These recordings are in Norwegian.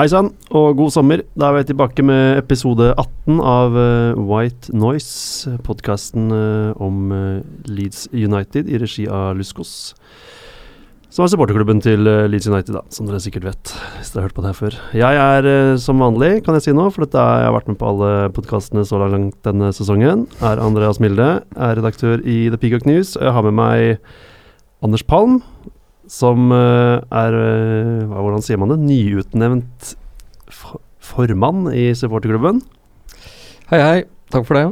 Hei sann, og god sommer. Da er vi tilbake med episode 18 av eh, White Noise, podkasten om eh, Leeds United i regi av Luskos. Som er supporterklubben til eh, Leeds United, da, som dere sikkert vet. Hvis dere har hørt på det her før. Jeg er eh, som vanlig, kan jeg si nå, for dette er, jeg har vært med på alle podkastene så langt denne sesongen. Er Andreas Milde, er redaktør i The Peacock News. Jeg har med meg Anders Palm, som eh, er eh, Hvordan sier man det? Nyutnevnt formann i supporterklubben. Hei, hei. Takk for det.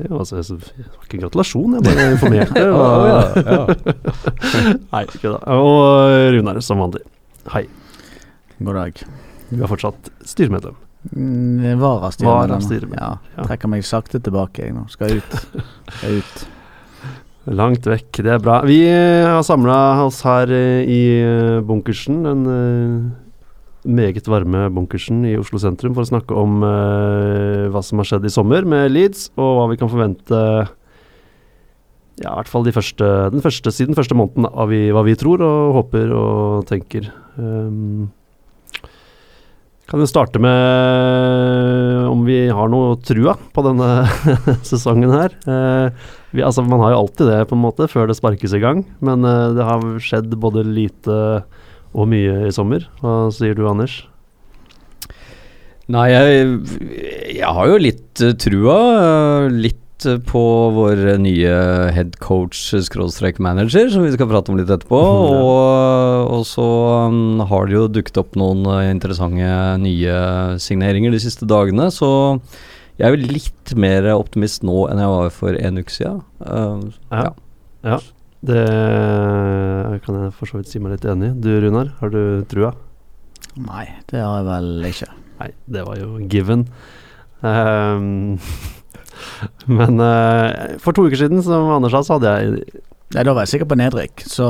Ja, altså, det var ikke gratulasjon, jeg bare informerte. Og- ja, ja. Nei, ikke da. Og Runar, som vanlig. Hei. God dag. Du er fortsatt styremedlem. Vara styremedlem. Ja. trekker meg sakte tilbake jeg nå. Skal ut. Skal ut. Langt vekk, det er bra. Vi eh, har samla oss her eh, i eh, bunkersen, den meget varme bunkersen i Oslo sentrum, for å snakke om hva som har skjedd i sommer med Leeds, og hva vi kan forvente ja, i hvert fall de første, den første, siden første måneden av vi, hva vi tror og håper og tenker. Um, kan jo starte med om vi har noe trua på denne sesongen her. Eh, vi, altså, man har jo alltid det, på en måte, før det sparkes i gang. Men eh, det har skjedd både lite og mye i sommer. Hva sier du, Anders? Nei, jeg, jeg har jo litt eh, trua. eh, litt på vår nye head coach skråstrek manager, som vi skal prate om litt etterpå. Ja. Og, og så mm, har det jo dukket opp noen eh, interessante nye signeringer de siste dagene, så jeg er jo litt mer optimist nå enn jeg var for en uke siden. Uh, Ja. ja. Ja, det kan jeg for så vidt si meg litt enig i. Du, Runar, har du trua? Nei, det har jeg vel ikke. Nei, det var jo given. Ehm, men uh, for to uker siden, som Anders sa, så hadde jeg Nei, da var jeg sikker på nedrykk, så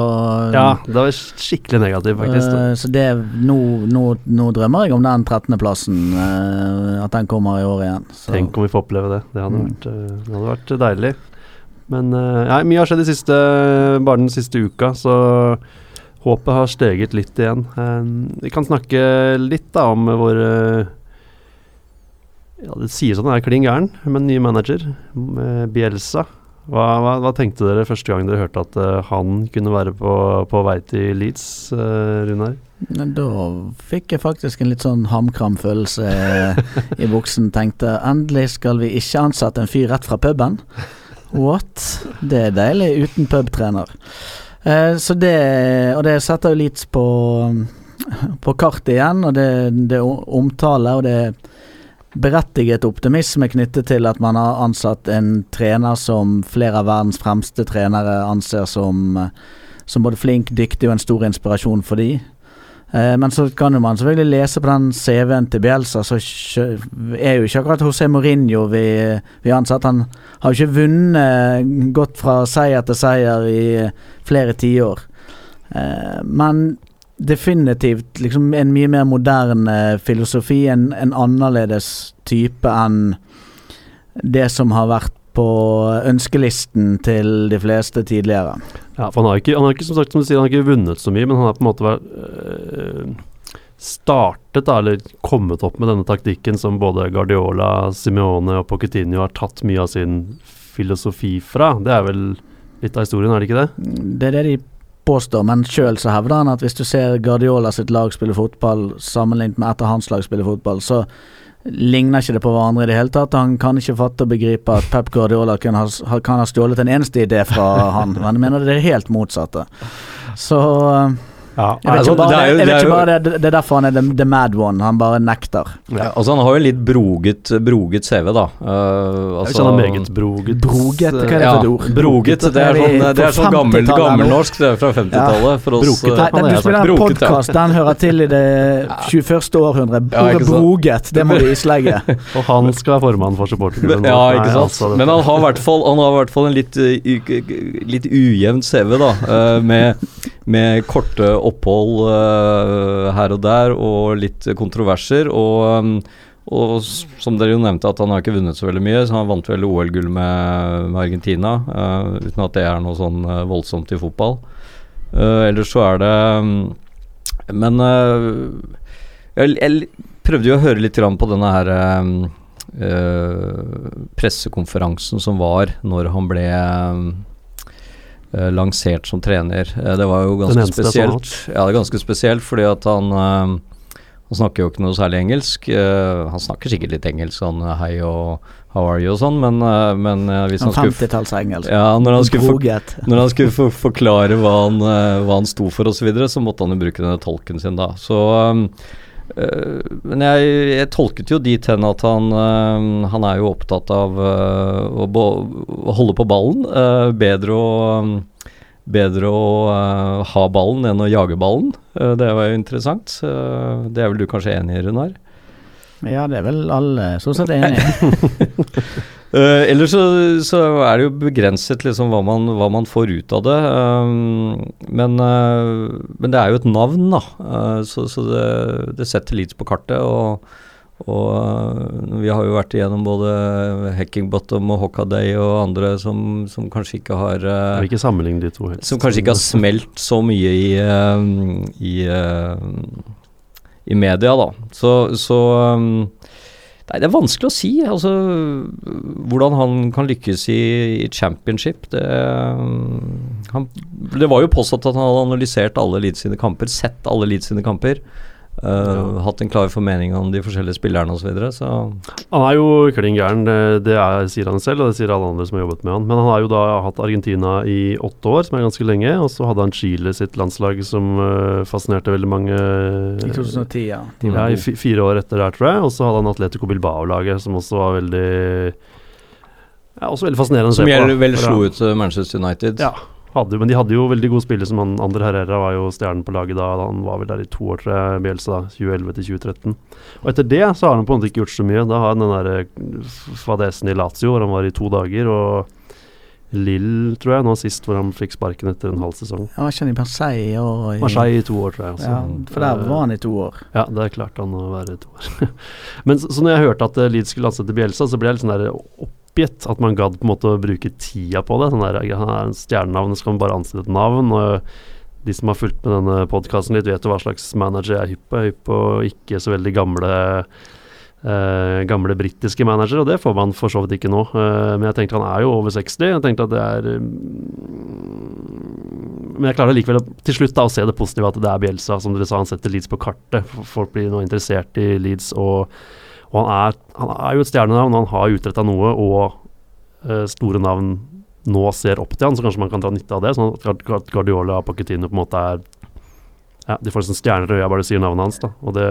Ja, det var skikkelig negativ, faktisk. Uh, Så det nå, nå, nå drømmer jeg om den 13.-plassen, at den kommer i år igjen. Så. Tenk om vi får oppleve det. Det hadde, Mm. vært, eh, det hadde vært deilig. Men eh, ja, mye har skjedd de siste, bare den siste uka, så håpet har steget litt igjen. Eh, vi kan snakke litt da om vår eh, Ja, det sies at han er klin gæren, men ny manager, eh, Bielsa. Hva, hva, hva tenkte dere første gang dere hørte at uh, han kunne være på, på vei til Leeds, uh, Runar? Da fikk jeg faktisk en litt sånn hamkram følelse i buksen. Tenkte endelig skal vi ikke ansette en fyr rett fra puben. What? Det er deilig uten pubtrener. Uh, så det Og det setter jo Leeds på, på kartet igjen, og det, det omtale, og det er berettiget optimisme knyttet til at man har ansatt en trener som flere av verdens fremste trenere anser som, som både flink, dyktig og en stor inspirasjon for de. Eh, men så kan jo man selvfølgelig lese på den CV-en til Bielsa, så er jo ikke akkurat José Mourinho vi, vi ansatte. Han har jo ikke vunnet gått fra seier til seier i flere tiår. Eh, men definitivt liksom en mye mer moderne filosofi, en, en annerledes type enn det som har vært på ønskelisten til de fleste tidligere. Ja, for han har ikke, han har ikke som sagt som du sier, han har ikke vunnet så mye, men han har på en måte vært øh, startet, da, eller kommet opp med denne taktikken som både Guardiola, Simeone og Pochettino har tatt mye av sin filosofi fra. Det er vel litt av historien, er det ikke det? Det er det de påstår, men sjøl så hevder han at hvis du ser Guardiola sitt lag spille fotball sammenlignet med etter hans lag spille fotball, så ligner ikke det på hverandre i det hele tatt. Han kan ikke fatte og begripe at Pep Guardiola kan ha, kan ha stjålet en eneste idé fra han, men jeg mener det er helt motsatte. Så Ja. Jeg vet Altså, ikke bare, det er jeg vet er ikke bare det, det er derfor han er the, the mad one. Han bare nekter. Ja, altså Han har jo en litt broget, broget CV, da. Uh, Jeg altså, kjenner meget broget. Broget, hva er det for et ord? Broget, det er Er sånn, det er sånn gammel, 50-tallet gammelnorsk det er fra 50-tallet. For oss Broket, eh, Nei, den, er du spiller en podkast, den hører til i det 21. århundre. Ordet broget, det må du islegge. Og han skal være formann for supporterklubben. Ja, ikke sant. altså, Men han har i hvert fall, han har i hvert fall en litt, uh, litt ujevn CV, da. uh, med, med korte opphold uh, her og der, og litt kontroverser. Og, um, og som dere jo nevnte, at han har ikke vunnet så veldig mye. Så han vant vel OL-gull med, med Argentina, uh, uten at det er noe sånn uh, voldsomt i fotball. Uh, ellers så er det um, Men jeg, jeg prøvde jo å høre litt på denne her um, eh, pressekonferansen som var når han ble eh, lansert som trener. Eh, det var jo ganske spesielt. Ja, det er ganske spesielt fordi at han eh, han snakker jo ikke noe særlig engelsk. Uh, han snakker sikkert litt engelsk, sånn hei og how are you og sånn, men, uh, men uh, hvis han, han skulle 50-tallsengelsk. ja, når han skulle, for, når han skulle for, forklare hva han, eh, hva han sto for osv., så, videre, så måtte han jo bruke denne tolken sin da. Så um, eh, Men jeg, jeg tolket jo dit hen at han, eh, han er jo opptatt av eh, å, bo, å holde på ballen. eh, bedre å Bedre å eh, ha ballen enn å jage ballen. Eh, det var jo interessant. Eh, det er vel du kanskje enig i, Runar? Ja, det er vel alle stort sett enig i. Uh, ellers så, så er det jo begrenset liksom hva man, hva man får ut av det. Um, men, uh, men det er jo et navn, da. Uh, så så det, det setter Leeds på kartet. Og, og vi har jo vært igjennom både Hackingbottom og Hockaday og andre som, som kanskje ikke har ikke sammenligne de to helst. Som kanskje ikke har smelt så mye i, i, i media, da. Så, så um, Nei, det er vanskelig å si. Altså, hvordan han kan lykkes i, i championship. Det, han, det var jo påstått at han hadde analysert alle Leeds sine kamper, sett alle Leeds sine kamper. Uh, Hatt en klar formening om de forskjellige spillerne osv. Så, videre, så Han er jo klin gæren, det, det er, sier han selv, og det sier alle andre som har jobbet med han. Men han har jo da hatt Argentina i åtte år, som er ganske lenge. Og så hadde han Chile sitt landslag, som uh, fascinerte veldig mange. I 2010, ja. De Ja, i fire år etter der, tror jeg. Og så hadde han Atletico Bilbao-laget, som også var veldig Ja, også veldig fascinerende å se på. Som vel slo ut Manchester United. Ja, hadde, men de hadde jo veldig gode spillere. Som han, Ander Herrera var jo stjernen på laget da. Han var vel der i to år, tror jeg, Bielsa. da, 2011 til 2013. Og etter det så har han på en måte ikke gjort så mye. Da har han den der eh, fadesen i Lazio, hvor han var i to dager. Og Lill, tror jeg, nå sist, hvor han fikk sparken etter en halv sesong. Ja, han i Marseille og i Marseille i to år, tror jeg. Også. Ja, for der var han i to år. Ja, det klarte han å være i to år. Men så, så når jeg hørte at eh, Leeds skulle ansette Bielsa, så ble jeg litt sånn der oppgitt. At man gadd på en måte å bruke tida på det. Sånn der, Han er en stjernenavn, så kan man bare ansette et navn. Og de som har fulgt med denne podkasten litt, vet jo hva slags manager jeg er hypp på. Hypp på ikke så veldig gamle Uh, gamle britiske manager, og det får man for så vidt ikke nå. Uh, men jeg tenkte han er jo over 60. Jeg tenkte at det er mm, Men jeg klarer likevel til slutt da, å se det positive at det er Bielsa. Som dere sa, han setter Leeds på kartet. Folk blir nå interessert i Leeds. Og, og han, er, han er jo et stjernenavn, han har utretta noe, og uh, store navn nå ser opp til han, så kanskje man kan dra nytte av det. Sånn at Guard- Guard- Guardiola og Pochettino på en måte er ja, De får sånn stjerner i øya bare sier navnet hans. da Og det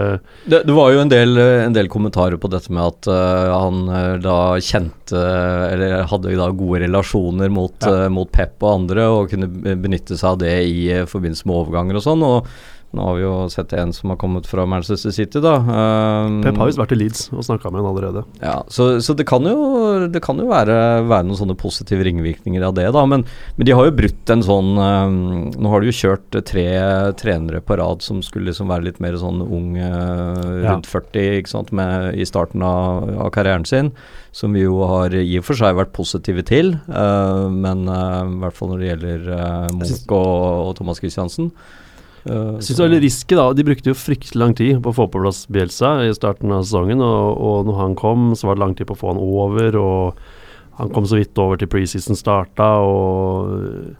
Det, det var jo en del, en del kommentarer på dette med at uh, han eh, da kjente Eller hadde da gode relasjoner mot, Ja. uh, mot Pep og andre, og kunne benytte seg av det i uh, forbindelse med overganger og sånn. Og nå har vi jo sett en som har kommet fra Manchester City, da. Um, Pep har visst vært i Leeds og snakka med han allerede. ja, så, så det kan jo, det kan jo være, være noen sånne positive ringvirkninger av det, da. Men, men de har jo brutt en sånn um, Nå har de jo kjørt tre trenere på rad som skulle liksom være litt mer sånn ung, Ja. rundt 40, ikke sant, med, i starten av, av karrieren sin. Som vi jo har i og for seg vært positive til, uh, men uh, i hvert fall når det gjelder uh, Munch og, og Thomas Christiansen. Jeg synes det var litt risky da De brukte jo fryktelig lang tid på å få på plass Bielsa i starten av sesongen, og, og når han kom, så var det lang tid på å få han over, og han kom så vidt over til preseason starta, og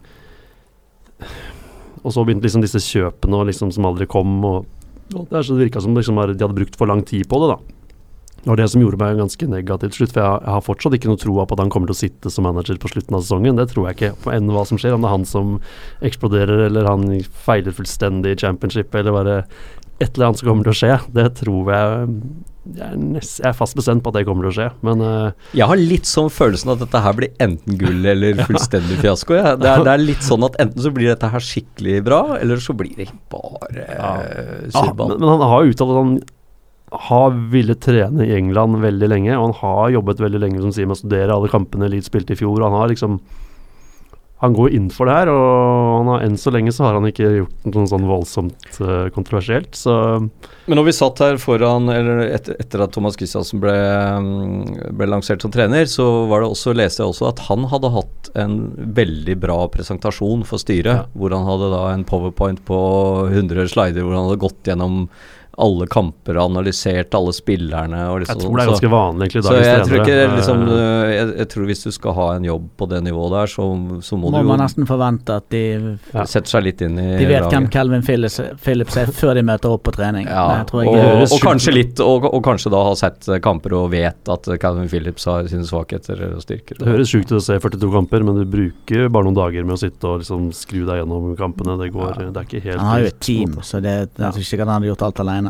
Og så begynte liksom disse kjøpene og liksom som aldri kom, og og det, så det virka som liksom de hadde brukt for lang tid på det, da. Det var det som gjorde meg ganske negativ til slutt. For jeg, har fortsatt ikke noe troa på at han kommer til å sitte som manager på slutten av sesongen. Det tror jeg ikke, på enn hva som skjer. Om det er han som eksploderer, eller han feiler fullstendig i championship, eller bare et eller annet som kommer til å skje. Det tror jeg Jeg er, nest, jeg er fast bestemt på at det kommer til å skje. Men uh, Jeg har litt sånn følelsen at dette her blir enten gull eller fullstendig fiasko. Ja. Det, er, det er litt sånn at enten så blir dette her skikkelig bra, eller så blir det bare uh, eh, Ja, surrball. men, men han har uttalt at han har villet trene i England veldig lenge, og han har jobbet veldig lenge som sier med å studere alle kampene Leeds spilte i fjor. Han har liksom Han går inn for det her, og han har, enn så lenge så har han ikke gjort noe sånn voldsomt uh, kontroversielt. Så Men når vi satt her foran, eller etter, etter at Thomas Christiansen ble, mm, ble lansert som trener, så var det også, leste jeg også at han hadde hatt en veldig bra presentasjon for styret. Ja. Hvor han hadde da en powerpoint på 100 slider hvor han hadde gått gjennom alle kamper og analysert alle spillerne. Og liksom, jeg tror det er ganske vanlig egentlig så jeg tror ikke liksom Eh, jeg, jeg tror hvis du skal ha en jobb på det nivået der, så, så må, Må du man nesten forvente at de, Ja. setter seg litt inn i de vet laget. hvem Calvin Phillips, Phillips er før de møter opp på trening. Ja, Nei, tror jeg og, er- og kanskje litt og, og kanskje da har sett kamper og vet at Calvin Phillips har sine svakheter og styrker. det høres sjukt ut å se 42 kamper, men du bruker bare noen dager med å sitte og liksom skru deg gjennom kampene. Det går Det er ikke helt Han har jo et team, så det, det er ikke sikkert han hadde gjort alt alene.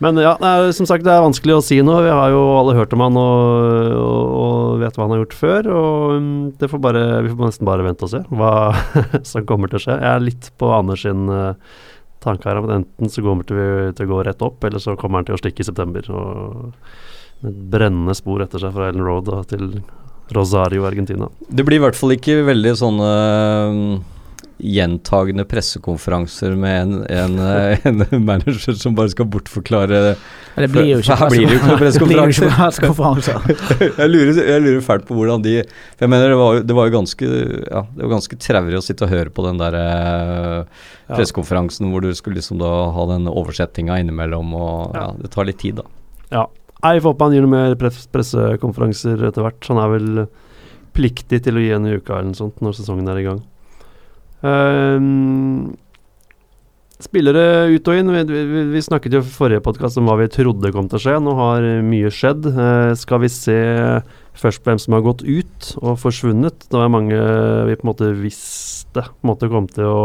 Men ja, nei, som sagt, det er vanskelig å si noe. Vi har jo alle hørt om han og, og, og vet hva han har gjort før. Og um, det får bare, vi får nesten bare vente og se hva som kommer til å skje. Jeg er litt på Anders sin uh, tanke her om at enten så kommer vi til å gå rett opp, eller så kommer han til å stikke i september. Og med brennende spor etter seg fra Ellen Road da, til Rosario, Argentina. Det blir i hvert fall ikke veldig sånne mm, gjentagende pressekonferanser med en, en, eh, en manager som bare skal bortforklare Men det blir jo ikke her blir det jo ikke pressekonferanser. jeg, lurer, jeg lurer fælt på hvordan de For jeg mener det var, det var jo ganske Ja, det var ganske traurig å sitte og høre på den der eh, pressekonferansen hvor du skulle liksom da ha den oversettinga innimellom, og ja, det tar litt tid, da. Ja. Jeg får håpe han gir noe mer pressekonferanser etter hvert. Han er vel pliktig til å gi en i uka eller noe sånt når sesongen er i gang. Ehm, spillere ut og inn. Vi, vi, vi snakket jo i forrige podkast om hva vi trodde kom til å skje. Nå har mye skjedd. Uh, skal vi se først hvem som har gått ut og forsvunnet? Det var mange vi på en måte visste på en måte kom til å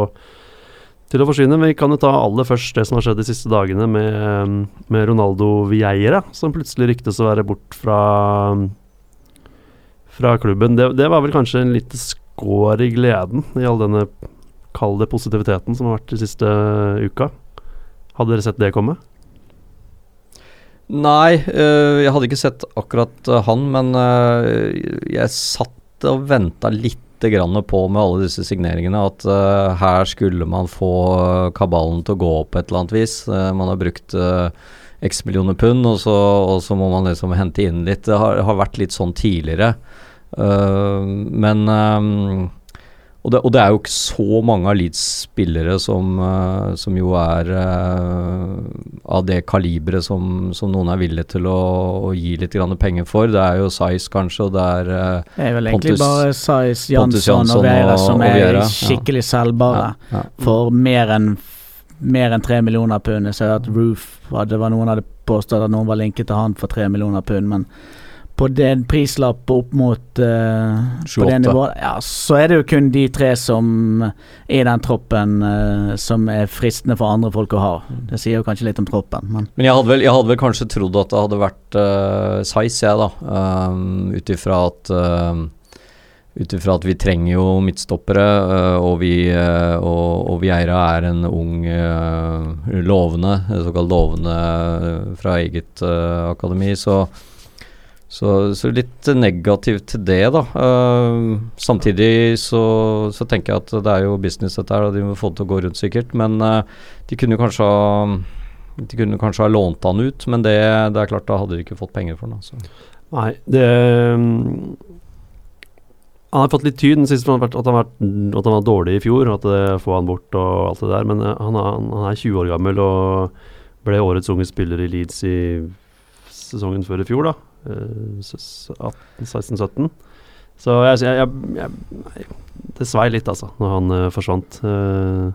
til å forsvinne. Men vi kan jo ta aller først det som har skjedd de siste dagene med, med Ronaldo Vieira, som plutselig ryktes å være bort fra, fra klubben. Det, det var vel kanskje en lite skår i gleden i all denne kall det positiviteten som har vært de siste uka. Hadde dere sett det komme? Nei, øh, jeg hadde ikke sett akkurat øh, han, men øh, jeg satt og venta litt på med alle disse signeringene at øh, her skulle man få kabalen til å gå opp på et eller annet vis. Eh, man har brukt x millioner pund, og så, og så må man liksom hente inn litt. Det har, har vært litt sånn tidligere. Eh, men øhm, og det, og det er jo ikke så mange av Leeds spillere som, eh, som jo er eh, av det kaliberet som, som noen er villige til å, å gi litt grann penger for. Det er jo Size kanskje, og det er Pontus Det er vel egentlig Pontus- bare Size, Jansson og Vera som og er Vera. er skikkelig selgbare. ja, ja. For mer enn mer enn tre millioner pund. Jeg ser at Roof Det var noen hadde påstått at noen var linket til han for tre millioner pund, men på den prislapp opp mot uh, På 28. nivåen, ja, så er det jo kun de tre som er i den troppen uh, som er fristende for andre folk å ha. Det sier jo kanskje litt om troppen, men Men jeg hadde, vel, jeg hadde vel kanskje trodd at det hadde vært uh, Size, jeg, da. Um, Ut ifra at uh, ut ifra at vi trenger jo midtstoppere, og, vi, og, og Vieira er en ung, lovende, såkalt lovende fra eget akademi, så, så, så litt negativt til det, da. Uh, samtidig så, så tenker jeg at det er jo business dette her, og de må få det til å gå rundt sikkert, men uh, de kunne kanskje ha de kunne kanskje ha lånt han ut, men det, det er klart da hadde de ikke fått penger for den. Altså. Nei, det mm, Han har fått litt tyd den siste, at han, at han var dårlig i fjor. At det får han bort og alt det der. Men eh, han han er 20 år gammel og ble årets unge spiller i Leeds i sesongen før i fjor, da. Eh, s- 18-16-17. Så jeg, jeg, jeg, Det svei litt, altså, når han uh, forsvant. Uh,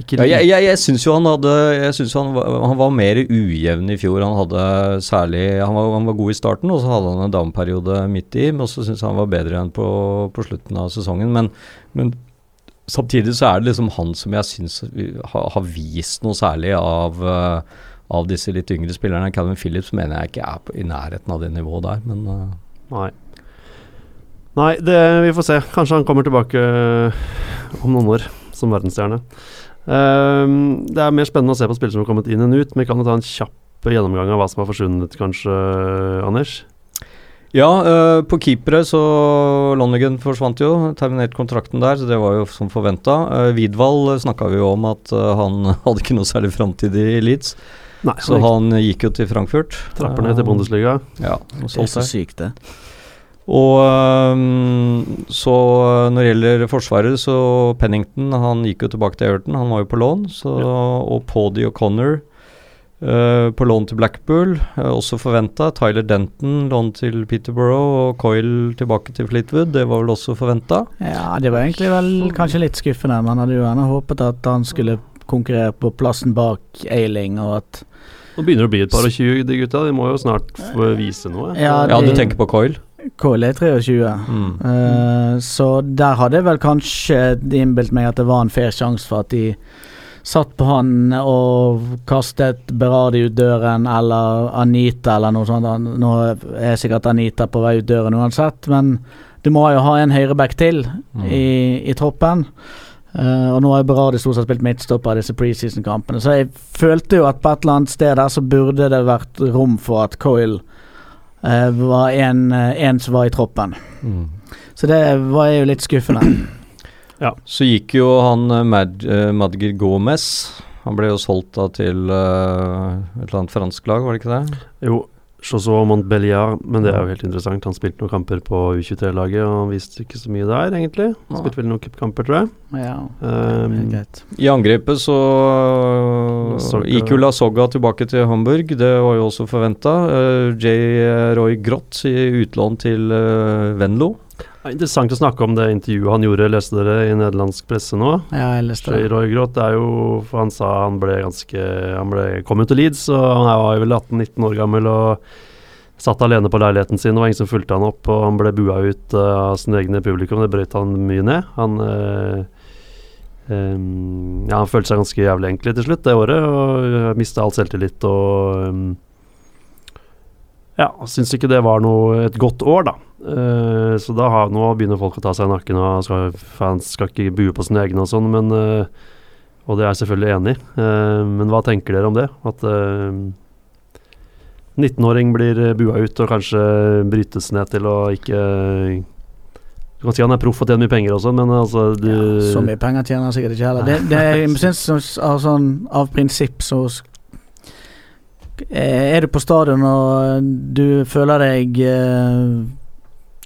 Ja, jeg jeg, jeg syns jo han hadde Jeg synes han, var, han var mer ujevn i fjor. Han hadde særlig Han var, han var god i starten, og så hadde han en downperiode midt i. Men så syns jeg han var bedre enn på, på slutten av sesongen. Men, men samtidig så er det liksom han som jeg syns har, har vist noe særlig av eh, av disse litt yngre spillerne. Calvin Phillips mener jeg ikke er på, i nærheten av det nivået der, men uh. Nei. Nei, det, vi får se. Kanskje han kommer tilbake øh, om noen år som verdensstjerne. Um, det er mer spennende å se på spillere som har kommet inn enn ut, men kan du ta en kjapp gjennomgang av hva som har forsvunnet, kanskje, Anders? Ja, uh, på keepere så Lonnigan forsvant jo, terminert kontrakten der, så det var jo som forventa. Uh, Vidvald snakka vi jo om at uh, han hadde ikke noe særlig framtid i Leeds, Nei, så han gikk jo til Frankfurt. trapper ned til Uh, Bundesliga. Ja, og Det er så sykt, det. Og øhm, så når det gjelder Forsvaret, så Pennington han gikk jo tilbake til Everton, han var jo på lån. Så, Og Paddy O'Connor uh, på lån til Blackpool, øh, også forventa. Tyler Denton lån til Peterborough, og Coyle tilbake til Fleetwood, det var vel også forventa. Ja, det var egentlig vel kanskje litt skuffende. Man hadde jo gjerne håpet at han skulle konkurrere på plassen bak Ailing, og at Nå begynner det å bli et par og tjue, de gutta. De må jo snart få vise noe. Ja, Ja, du tenker på Coil? Coil er 23. Mm. uh, så der hadde jeg vel kanskje innbilt meg at det var en fair sjanse for at de satt på han og kastet Berardi ut døren, eller Anita, eller noe sånt. Nå er sikkert Anita på vei ut døren uansett, men du må jo ha en høyreback til Mm. i, i troppen. Eh, og nå har jo Berardi stort sett spilt midtstopper i disse preseason-kampene, så jeg følte jo at på et eller annet sted der så burde det vært rom for at Coyle uh, var en, eh, en som var i troppen. Mm. Så det var jo litt skuffende. ja. Så gikk jo han Mad, Madger Gomez. Han ble jo solgt da til uh, et eller annet fransk lag, var det ikke det? Jo, Chaussot Montbelliard, men det er jo helt interessant. Han spilte noen kamper på U23-laget, og han viste ikke så mye der, egentlig. Han spilte vel noen cupkamper, tror jeg. Ja, Um. I angrepet så gikk jo Lasogga tilbake til Hamburg, det var jo også forventa. J. Roy Grott i utlån til uh, Venlo. Det er interessant å snakke om det intervjuet han gjorde, leste dere i nederlandsk presse nå? Ja, jeg leste det. Roy Groth er jo For han sa han ble ganske Han ble, kom jo til Leeds, og han var jo vel 18-19 år gammel og satt alene på leiligheten sin. Det var ingen som fulgte han opp, og han ble bua ut eh, av sine egne publikum. Det brøt han mye ned. Han eh, em, Ja, han følte seg ganske jævlig egentlig til slutt det året, og mista all selvtillit og em, Ja, syns ikke det var noe et godt år, da. Eh, så da har, nå begynner folk å ta seg i nakken, og skal, fans skal ikke bue på sine egne og sånn, men uh, Og det er jeg selvfølgelig enig i. Uh, men hva tenker dere om det? At eh, 19-åring blir bua ut og kanskje brytes ned til å ikke Du kan si han er proff og tjener mye penger og sånn, men altså du, Ja, så mye penger tjener han sikkert ikke heller. Det, det jeg synes som av, av prinsipp så Er du på stadion og du føler deg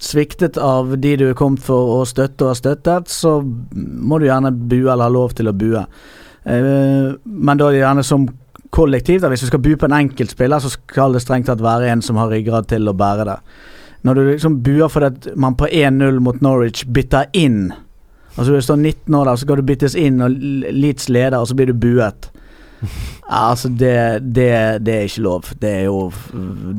sviktet av de du er kommet for å støtte og har støttet, så må du gjerne bue eller ha lov til å bue. Eh, men da er det gjerne som kollektiv. Da. Hvis du skal bue på en enkeltspiller, så skal det strengt tatt være en som har ryggrad til å bære det. Når du liksom buer fordi man på 1-0 mot Norwich bytter inn Altså Du står 19 år der, så skal du byttes inn, og Leeds leder, og så blir du buet. Ja, altså, det, det, det er ikke lov. Det er jo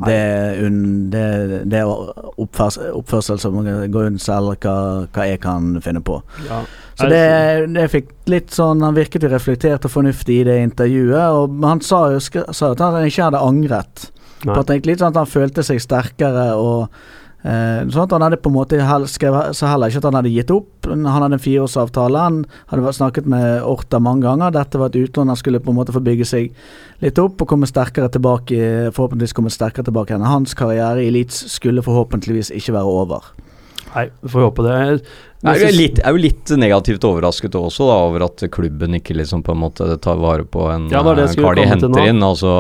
Det, un, det, det er oppførsel, oppførsel som går under selv hva, hva jeg kan finne på. ja. Så det, det fikk litt sånn Han virket jo reflektert og fornuftig i det intervjuet, og han sa jo sa at han ikke hadde angret. På at han, litt sånn at han følte seg sterkere og sånn at Han hadde på en måte hel, skrev så heller ikke at han hadde gitt opp. Han hadde en fireårsavtale. Han hadde snakket med Orta mange ganger. Dette var et utlån han skulle på en måte få bygge seg litt opp og komme sterkere tilbake Forhåpentligvis komme sterkere tilbake igjen. Hans karriere i Leeds skulle forhåpentligvis ikke være over. Nei, får håpe det. Jeg er, litt, er jo litt negativt overrasket også da, over at klubben ikke liksom på en måte tar vare på en Ja, det det jeg eh, kar de henter inn. Altså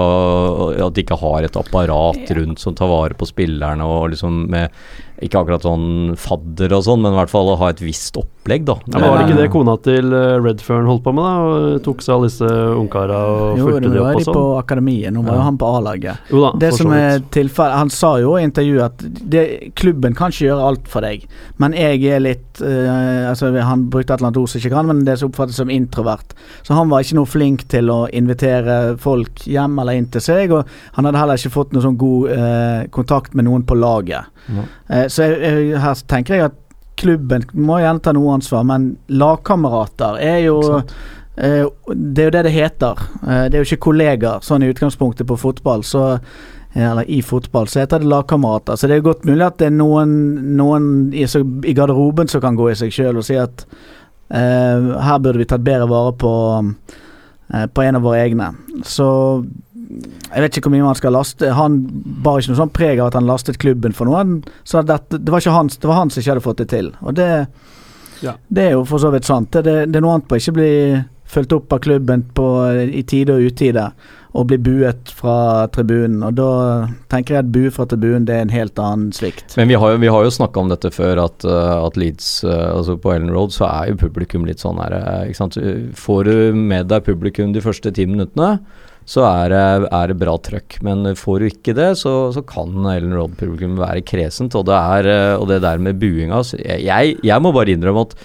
At de ikke har et apparat rundt som tar vare på spillerne og liksom med Ikke akkurat sånn fadder og sånn, men i hvert fall å ha et visst opplegg, da. Ja, men var det ikke det kona til eh, Redfern holdt på med, da? Og tok seg alle disse ungkara og fulgte de opp og sånn? Jo, nå er de på sånn? akademiet. Nå var Ja. jo han på A-laget. Jo da, Det som er tilfellet Han sa jo i intervjuet at det, klubben kan ikke gjøre alt for deg, men jeg er litt eh, eh, altså Han brukte et eller annet ord som ikke kan, men det som oppfattes som introvert. Så han var ikke noe flink til å invitere folk hjem eller inn til seg, og han hadde heller ikke fått noe sånn god uh, kontakt med noen på laget. Ja. Eh, så jeg, jeg, her tenker jeg at klubben må gjerne ta noe ansvar, men lagkamerater er jo eh, Det er jo det det heter. Eh, det er jo ikke kollegaer, sånn i utgangspunktet på fotball. Så eller i fotball, så heter det lagkamerater. Så det er godt mulig at det er noen, noen i, så, i garderoben som kan gå i seg sjøl og si at eh, her burde vi tatt bedre vare på, eh, på en av våre egne. Så jeg vet ikke hvor mye man skal laste. Han bar ikke noe sånn preg av at han lastet klubben for noe. Det, var ikke hans, det var han som ikke hadde fått det til. Og det, Ja. det er jo for så vidt sant. Det, det, er noe annet på å ikke bli fulgt opp av klubben på, i tide og utide og bli buet fra tribunen. Og da tenker jeg at bue fra tribunen det er en helt annen svikt. Men vi har jo, vi har jo snakka om dette før, at, uh, at Leeds uh, Altså på Ellen Road så er jo publikum litt sånn her ikke sant? Får du med deg publikum de første ti minuttene, så er det, er det bra trøkk. Men får du ikke det, så, så kan Ellen Road-publikum være kresent. Og det, er, uh, og det der med buinga jeg, jeg må bare innrømme at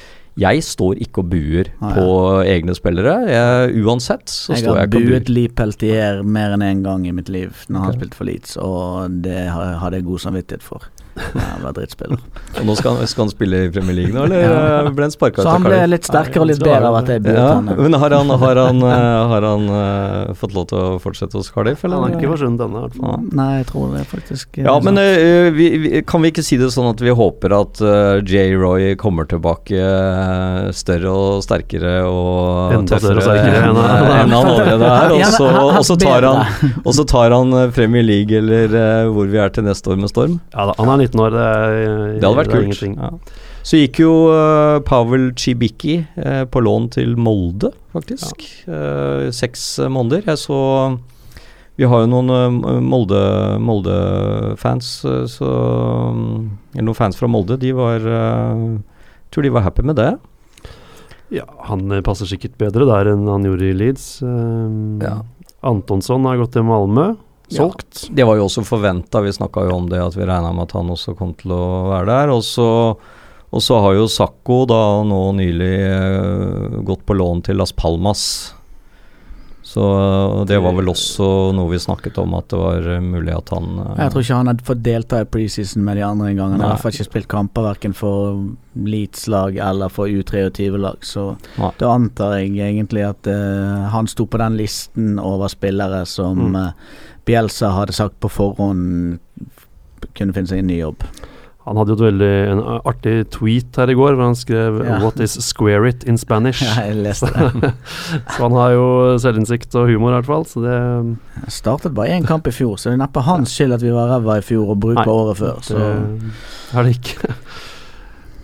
jeg står ikke og buer Nei. på egne spillere. Jeg, uansett så Jeg står har jeg ikke og buer. buet Lee Peltier mer enn én en gang i mitt liv når han Ok. spilte for Leeds, og det har- hadde jeg god samvittighet for. Jævla drittspiller. Og nå skal, han- skal han spille i Premier League nå, eller Ja. uh, ble han sparka Så han ble litt sterkere og litt bedre av at jeg buet Ja, han. men har han, har han, eh, har han uh, fått lov til å fortsette hos Cardiff, eller? Han har ikke forsvunnet ennå, i hvert fall. Nei, jeg tror det faktisk Ja, men sant. eh, vi, vi, kan vi ikke si det sånn at vi håper at uh, J. Roy kommer tilbake eh, større og sterkere og Enda større og tøffere sterkere enn enn han- allerede er, og så, og så tar han, og så tar han eh, Premier League eller eh, hvor vi er til neste år med storm? Ja da, han er 19 år, det Det hadde vært er kult. Ja. Så gikk jo uh, Pavel Chibiki uh, på lån til Molde, faktisk. Eh, seks eh, måneder. Jeg så Vi har jo noen eh, Molde- Molde-fans, eh, så Eller noen fans fra Molde. De var uh, Tror de var happy med det. Ja, han eh, passer sikkert bedre der enn han gjorde i Leeds. Um, Ja. Antonsson har gått til Malmö, solgt. Det var jo også forventa, vi snakka jo om det, at vi regna med at han også kom til å være der. Og så, og så har jo Sakko da nå nylig uh, gått på lån til Las Palmas. Så det var vel også noe vi snakket om, at det var eh, mulig at han eh, Jeg tror ikke han hadde fått delta i preseason med de andre engang. Han har i hvert fall ikke spilt kamper verken for Leeds-lag eller for U23-lag, så Nei. da antar jeg egentlig at uh, han sto på den listen over spillere som Mm. eh, Bielsa hadde sagt på forhånd kunne finne seg en ny jobb. Han hadde jo et veldig en artig tweet her i går, hvor han skrev Ja. 'What is square it in Spanish?' Ja, jeg leste det. så han har jo selvinnsikt og humor, i hvert fall. Så det Jeg startet bare én kamp i fjor, så det er neppe hans skyld at vi var ræva i fjor og bruker året før. Så, det er det ikke.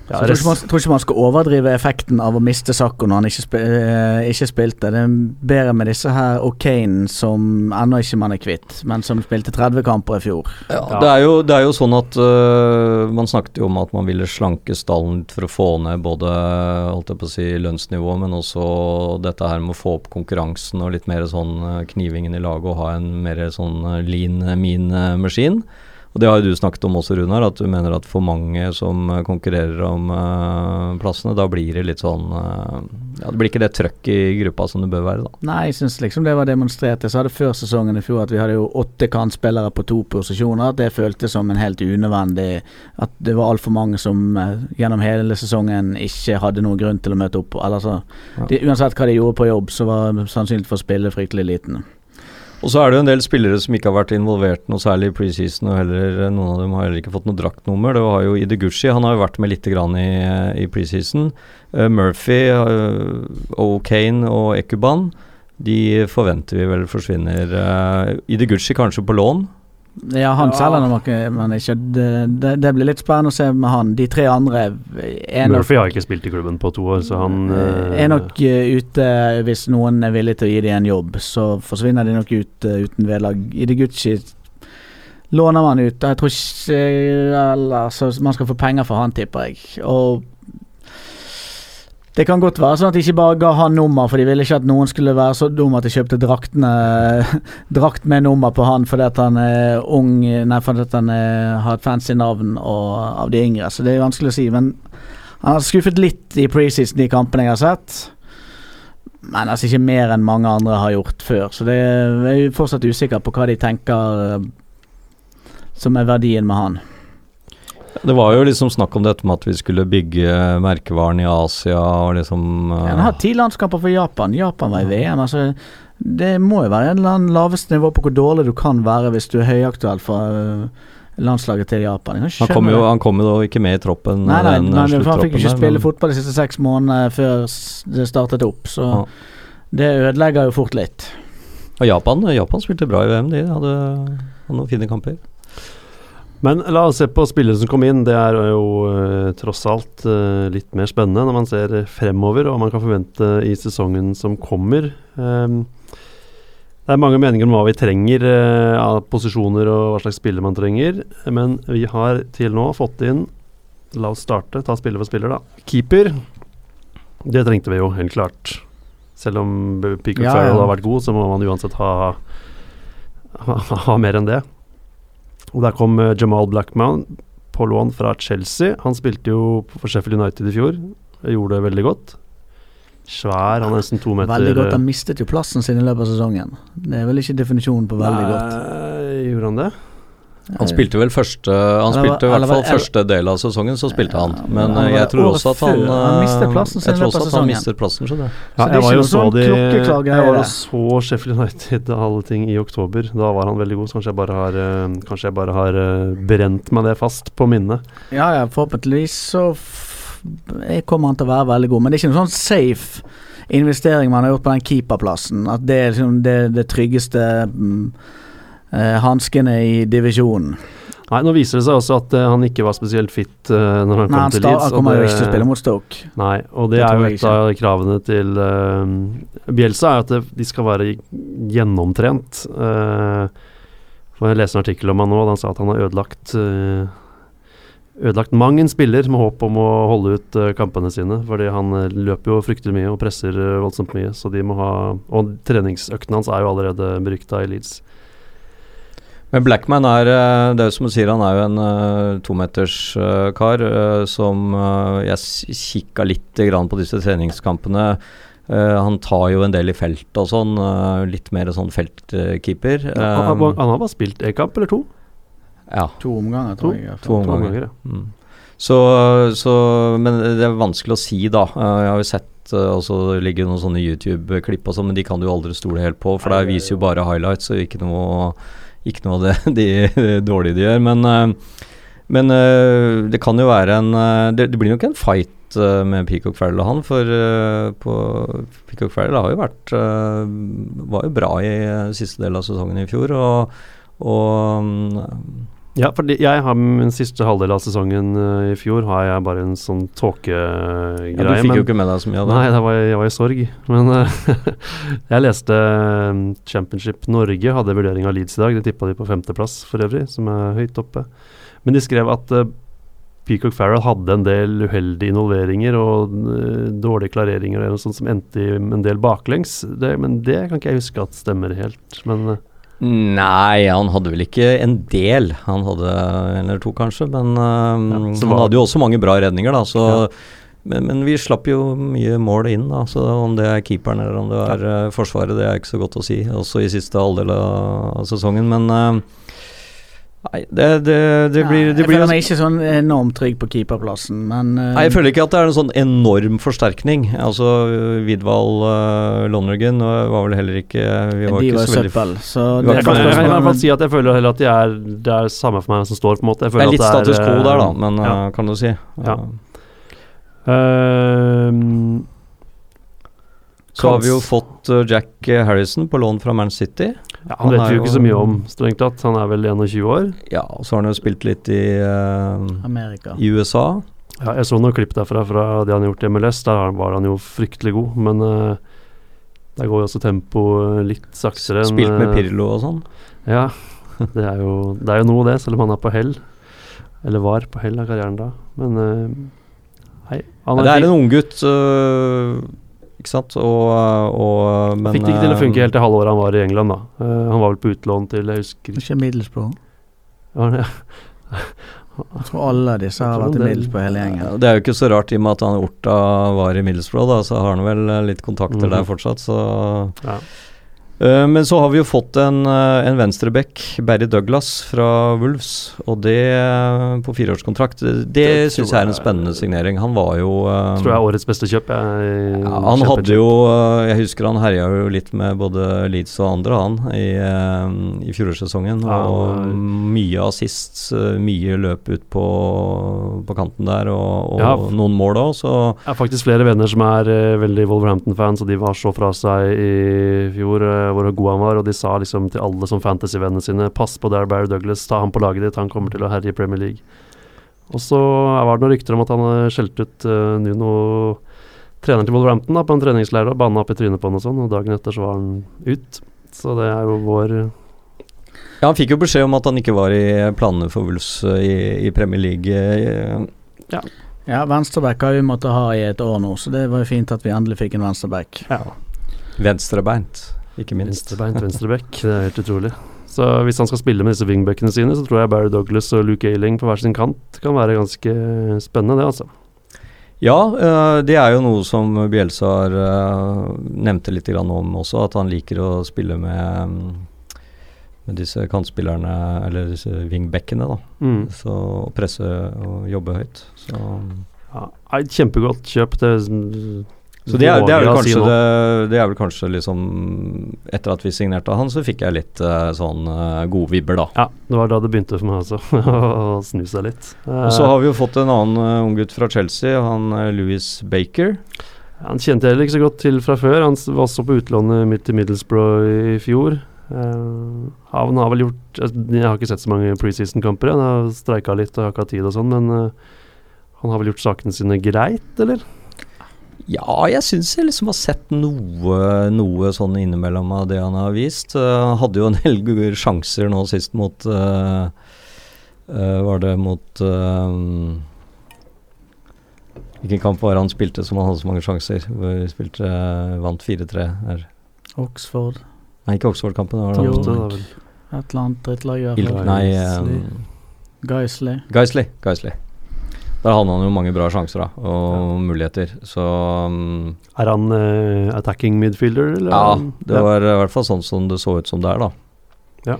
Så jeg tror ikke, man, tror ikke man skal overdrive effekten av å miste Sakko når han ikke, spil, eh, ikke spilte. Det er bedre med disse her og Kane, som ennå ikke man er kvitt, men som spilte 30 kamper i fjor. Ja, Ja. Det, er jo, det er jo sånn at uh, Man snakket jo om at man ville slanke stallen for å få ned både holdt jeg på å si, lønnsnivået, men også dette her med å få opp konkurransen og litt mer sånn øh, knivingen i laget og ha en mer sånn lean mean maskin. Og det har jo du snakket om også, Runar, at du mener at for mange som øh, konkurrerer om uh, plassene, da blir det litt sånn uh, Ja, det blir ikke det trøkk i gruppa som det bør være, da. Nei, jeg syns liksom det var demonstrert. Jeg sa det før sesongen i fjor at vi hadde jo åtte kantspillere på to posisjoner. At det føltes som en helt unødvendig At det var altfor mange som uh, gjennom hele sesongen ikke hadde noen grunn til å møte opp. Eller så, Ja. de, uansett hva de gjorde på jobb, så var sannsynligheten for å spille fryktelig liten. Og så er det jo en del spillere som ikke har vært involvert noe særlig i preseason, og heller eh, noen av dem har heller ikke fått noe draktnummer. Det var jo Idegushi, han har jo vært med litt grann i, i preseason. Uh, Murphy, uh, O'Kane og Ekuban, de forventer vi vel forsvinner. Uh, Idegushi kanskje på lån. Ja, han Ja. selger men ikke det, det, blir litt spennende å se med han. De tre andre er nok, Murphy har ikke spilt i klubben på to år, så han eh, er nok eh, ute hvis noen er villig til å gi dem en jobb. Så forsvinner de nok ut eh, uten vederlag. Gucci låner man ut. Jeg tror ikke eller, så Man skal få penger for han, tipper jeg. Og det kan godt være sånn at de ikke bare ga han nummer, for de ville ikke at noen skulle være så dum at de kjøpte draktene drakt med nummer på han fordi at han er ung Nei, fordi at han er, har et fancy navn og, av de yngre. Så det er vanskelig å si. Men Han har skuffet litt i preseason, de kampene jeg har sett. Men altså ikke mer enn mange andre har gjort før. Så det er, jeg er fortsatt usikker på hva de tenker eh, som er verdien med han. Det var jo liksom snakk om dette med at vi skulle bygge merkevaren i Asia og liksom Ja, eh, Han har ti landskamper for Japan. Japan var i VM. Altså, det må jo være en eller annen laveste nivå på hvor dårlig du kan være hvis du er høyaktuell for øh, landslaget til Japan. Han kom jo, han kom jo da ikke med i troppen. Nei, nei, nei, eh, for han fikk jo ikke spille men- fotball de siste seks månedene før det startet opp, så Ja. det ødelegger jo fort litt. Og Japan, Japan spilte bra i VM, de hadde, hadde noen fine kamper. Men la oss se på spillere som kom inn. Det er jo eh, tross alt eh, litt mer spennende når man ser fremover og man kan forvente i sesongen som kommer. Ehm, det er mange meninger om hva vi trenger eh, av posisjoner og hva slags spiller man trenger. Men vi har til nå fått inn La oss starte, ta spiller for spiller, da. Keeper. Det trengte vi jo, helt klart. Selv om Peacock Ja, ja. har vært god, så må man uansett ha, ha, ha mer enn det. Og der kom eh, Jamal Blackman på lån fra Chelsea. Han spilte jo for Sheffield United i fjor. Gjorde det veldig godt. Svær, han er nesten to meter Veldig godt. Han mistet jo plassen sin i løpet av sesongen. Det er vel ikke definisjonen på veldig godt. Nei, Gjorde han det? Han spilte vel første Han Eller- spilte i hvert fall første del av sesongen, så spilte han. Men men eh, jeg tror også at han han eh, plassen sin Jeg tror også at han mister plassen, skjønner du. Så det er jeg var jo så de Jeg var jo så Sheffield United og alle ting i oktober. Da var han veldig god, så kanskje jeg bare har, eh, kanskje jeg bare har brent meg det fast på minnet. Ja, ja, forhåpentligvis så f jeg kommer han til å være veldig god. Men det er ikke noen sånn safe investering man har gjort på den keeperplassen. At det er liksom det, det tryggeste mm, eh, hanskene i divisjonen. Nei, Nå viser det seg også at uh, han ikke var spesielt fit uh, når han Nei, kom han, til Leeds. han kommer jo ikke til å spille mot Stoke. Nei, og det, Det er jo et av kravene til uh, Bjelsa, er at det, de skal være gjennomtrent. For Jeg leste en artikkel om han nå, og han sa at han har ødelagt eh, Ødelagt mang en spiller med håp om å holde ut eh, kampene sine. Fordi han eh, løper jo fryktelig mye og presser eh, voldsomt mye. Så de må ha Og treningsøktene hans er jo allerede berykta i Leeds. Men Blackman er eh, Det er jo som du sier, han er jo en uh, tometerskar uh, som eh, Jeg kikka litt grann på disse treningskampene. Eh, han tar jo en del i felt og sånn. eh, litt mer sånn feltkeeper. han, han, han har bare spilt én kamp eller to? ja. To omganger, tror jeg. To, to omganger. ja. Mm. Så, så Men det er vanskelig å si, da. Eh, jeg har jo sett eh, og så ligger det noen sånne YouTube-klipp og sånn, men de kan du aldri stole helt på, for der det- viser jo bare highlights og ikke noe ikke noe av det de dårlige de gjør. Men, eh, men eh, det kan jo være en eh, Det, det blir nok en fight med Peacock Farrell og han, for Peacock Farrell har jo vært Var jo bra i siste del av sesongen i fjor, og, og mm, Ja, for jeg har min siste halvdel av sesongen uh, i fjor har jeg bare en sånn tåkegreie. ja, Du fikk jo ikke med deg så mye av det. Nei, det var jeg, var i sorg. Men uh, jeg leste eh, Championship Norge hadde vurdering av Leeds i dag. De tippa de på femteplass for øvrig, som er høyt oppe. Men de skrev at uh, Peacock Farrell hadde en del uheldige involveringer og dårlige klareringer og noe sånt som endte i en del baklengs. Det, men det kan ikke jeg huske at stemmer helt. Men Nei, han hadde vel ikke en del. Han hadde en eller to, kanskje. Men um, Ja, han var- hadde jo også mange bra redninger, da. Så, Ja. men, men vi slapp jo mye mål inn, da. Så om det er keeperen eller om det er ja. Forsvaret, det er ikke så godt å si. Også i siste halvdel av, sesongen. Men øh, Nei, det, det, det blir, det jeg blir føler meg ikke sånn enormt trygg på keeperplassen, men uh, Nei, jeg føler ikke at det er en sånn enorm forsterkning. Altså, Vidval uh, Lonergan øh, var vel heller ikke Vi var de ikke var så veldig søppel, så det er jeg kan, jeg kan i hvert fall si at jeg føler heller at de er, det er samme for meg som står, på en måte. Jeg Det er litt at status quo der, da, eh, men ja. kan du si. Ja. Ehm, Så har vi jo fått uh, Jack Harrison på lån fra Man City. ja, Han vet er vi jo ikke så mye om, strengt tatt. Han er vel 21 år. Ja, og så har han jo spilt litt i, uh, Amerika. i USA. Ja, jeg så noen klipp derfra fra det han har gjort i MLS. Der var han jo fryktelig god, men uh, der går jo også tempoet litt saktere enn Spilt med eh, Pirlo og sånn. Ja, det er, jo, det er jo noe, det, selv om han er på hell. Eller var på hell av karrieren da. Men uh, hei. Han Men det er en unggutt, uh, ikke sant, og, og men Fikk det ikke til å uh, funke helt det halve året han var i England, da. Uh, han var vel på utlån til Jeg husker ikke Middlesbrough. Ja, det- Jeg tror alle disse har vært i Middlesbrough hele gjengen. Ja, Det er jo ikke så rart i og med at han Orta var i Middlesbrough, da, så har han vel eh, litt kontakter Mhm. der fortsatt, så Ja. Eh, Men så har vi jo fått en, uh, en venstreback, Barry Douglas fra Wolves, og det eh, på fireårskontrakt. Det, det syns jeg er en spennende signering. Han var jo eh, Tror jeg er årets beste kjøp. Jeg, ja, han hadde jo eh, Jeg husker han herja jo litt med både Leeds og andre, han, i, eh, i fjorårssesongen. Ja, og mye assists, eh, mye løp ut på, på kanten der, og, og Ja. noen mål òg, så Jeg har faktisk flere venner som er eh, veldig Wolverhampton-fans, og de var så fra seg i fjor eh, hvor god han var, og de sa liksom til alle som fantasy-vennene sine Pass på der Barry Douglas, ta han på laget ditt, han kommer til å herje i Premier League. Og så var det noen rykter om at han hadde skjelt ut uh, Nuno, treneren til Wolverhampton, da, på en treningsleir og banna opp i trynet på han og sånn, og dagen etter så var han ut. Så det er jo vår Ja, han fikk jo beskjed om at han ikke var i planene for Wolves eh, i, i Premier League. Ja, Ja, venstreback har vi måttet ha i et år nå, så det var jo fint at vi endelig fikk en venstreback. ja, Venstrebeint, ikke minst. venstrebeint, venstreback. Det er helt utrolig. Så hvis han skal spille med disse wingbackene sine, så tror jeg Barry Douglas og Luke Ayling på hver sin kant kan være ganske spennende, det, altså. Ja, eh, det er jo noe som Bielsa har eh, nevnte litt om også, at han liker å spille med, mm, med disse kantspillerne, eller disse wingbackene, da. Mm. Så å presse og jobbe høyt. Så, Ja, et kjempegodt kjøp. Det, så det, er, det, er vel kanskje det, det er vel kanskje liksom Etter at vi signerte han, så fikk jeg litt eh, sånn uh, gode vibber, da. Ja, det var da det begynte for meg også, å snu seg litt. Og så har vi jo fått en annen uh, unggutt fra Chelsea, han Louis Baker. Han kjente jeg heller ikke så godt til fra før. Han var også på utlånet midt i Middlesbrough i fjor. Uh, han har vel gjort Jeg har ikke sett så mange preseason-kamper. Han har streika litt og har ikke hatt tid og sånn, men uh, han har vel gjort sakene sine greit, eller? Ja, jeg syns jeg liksom har sett noe, noe sånn innimellom av det han har vist. Uh, hadde jo en del gode sjanser nå sist mot uh, uh, Var det mot Hvilken kamp var han spilte som han hadde så mange sjanser? Hvor spilte vant 4-3 her. Oxford, Nei, ikke Oxford-kampen. et eller annet drittlag. Nei, um, Geisley. Geisley. Geisley. Der hadde han jo mange bra sjanser da, og muligheter. Så um, Er han uh, attacking midfielder, eller? Ja, det ja. var i hvert fall sånn som det så ut som det er, da. Ja.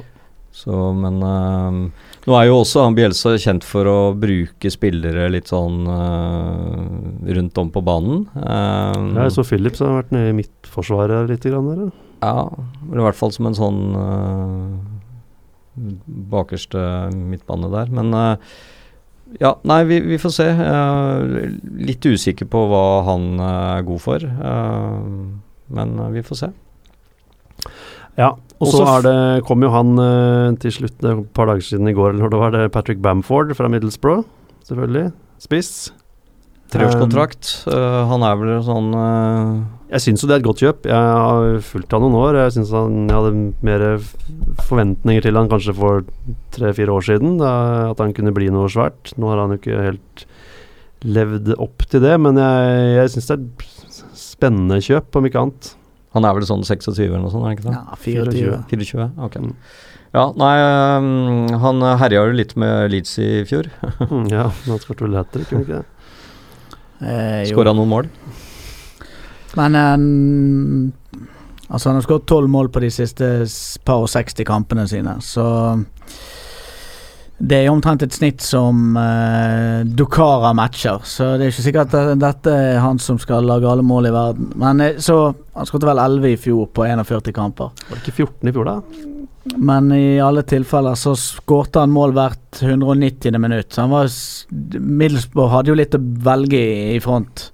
Så, men øhm, nå er jo også han Bjelsa kjent for å bruke spillere litt sånn uh, rundt om på banen. Um, Ja, jeg så Phillips har vært nede i midtforsvaret litt grann der. ja. ja, i hvert fall som en sånn uh, bakerste midtbane der. Men øh, ja, nei, vi, vi får se. Uh, litt usikker på hva han øh, er god for. Uh, men vi får se. Ja, og så kom jo han eh, til slutt, et par dager siden i går, eller når det var det, Patrick Bamford fra Middlesbrough, selvfølgelig. Spiss. Treårskontrakt. Uh, han er vel sånn uh... Jeg syns jo det er et godt kjøp. Jeg har fulgt han noen år. Jeg synes jeg hadde mer forventninger til han kanskje for tre-fire år siden, da, at han kunne bli noe svært. Nå har han jo ikke helt levd opp til det, men jeg, jeg syns det er et spennende kjøp, om ikke annet. Han er vel sånn 26 eller noe sånt, er ikke det? Ja, 24. 24? Ok. Mm. Ja, nei, øhm, han herja jo litt med Leeds i fjor. Mm, ja, han skåret vel hat trick, gjorde han ikke det? Eh. Skåra noen mål. Men eh, Altså, han har skåret tolv mål på de siste par og 60 kampene sine, så det er omtrent et snitt som eh, Dukara matcher, så det er ikke sikkert at dette er han som skal lage alle mål i verden. Men eh, så Han skåret vel 11 i fjor på 41 kamper. Var det ikke 14 i fjor, da? Men i alle tilfeller så skårte han mål hvert 190. minutt. Så han var Middlesbrough hadde jo litt å velge i, i front.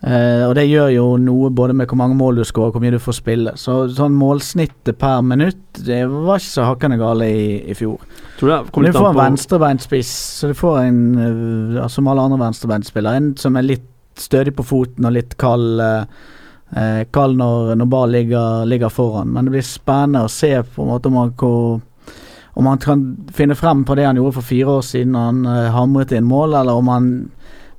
Eh, og det gjør jo noe både med hvor mange mål du skårer, hvor mye du får spille. Så sånn målsnittet per minutt, det var ikke så hakkende gale i, i fjor. Men du får en venstrebeinspiss, så du får en, eh, som alle andre venstrebeinspillere, en som er litt stødig på foten og litt kald, eh, eh, kald når, når ball ligger, ligger foran. Men det blir spennende å se på en måte om han, hvor, om han kan finne frem på det han gjorde for fire år siden han eh, hamret inn mål, eller om han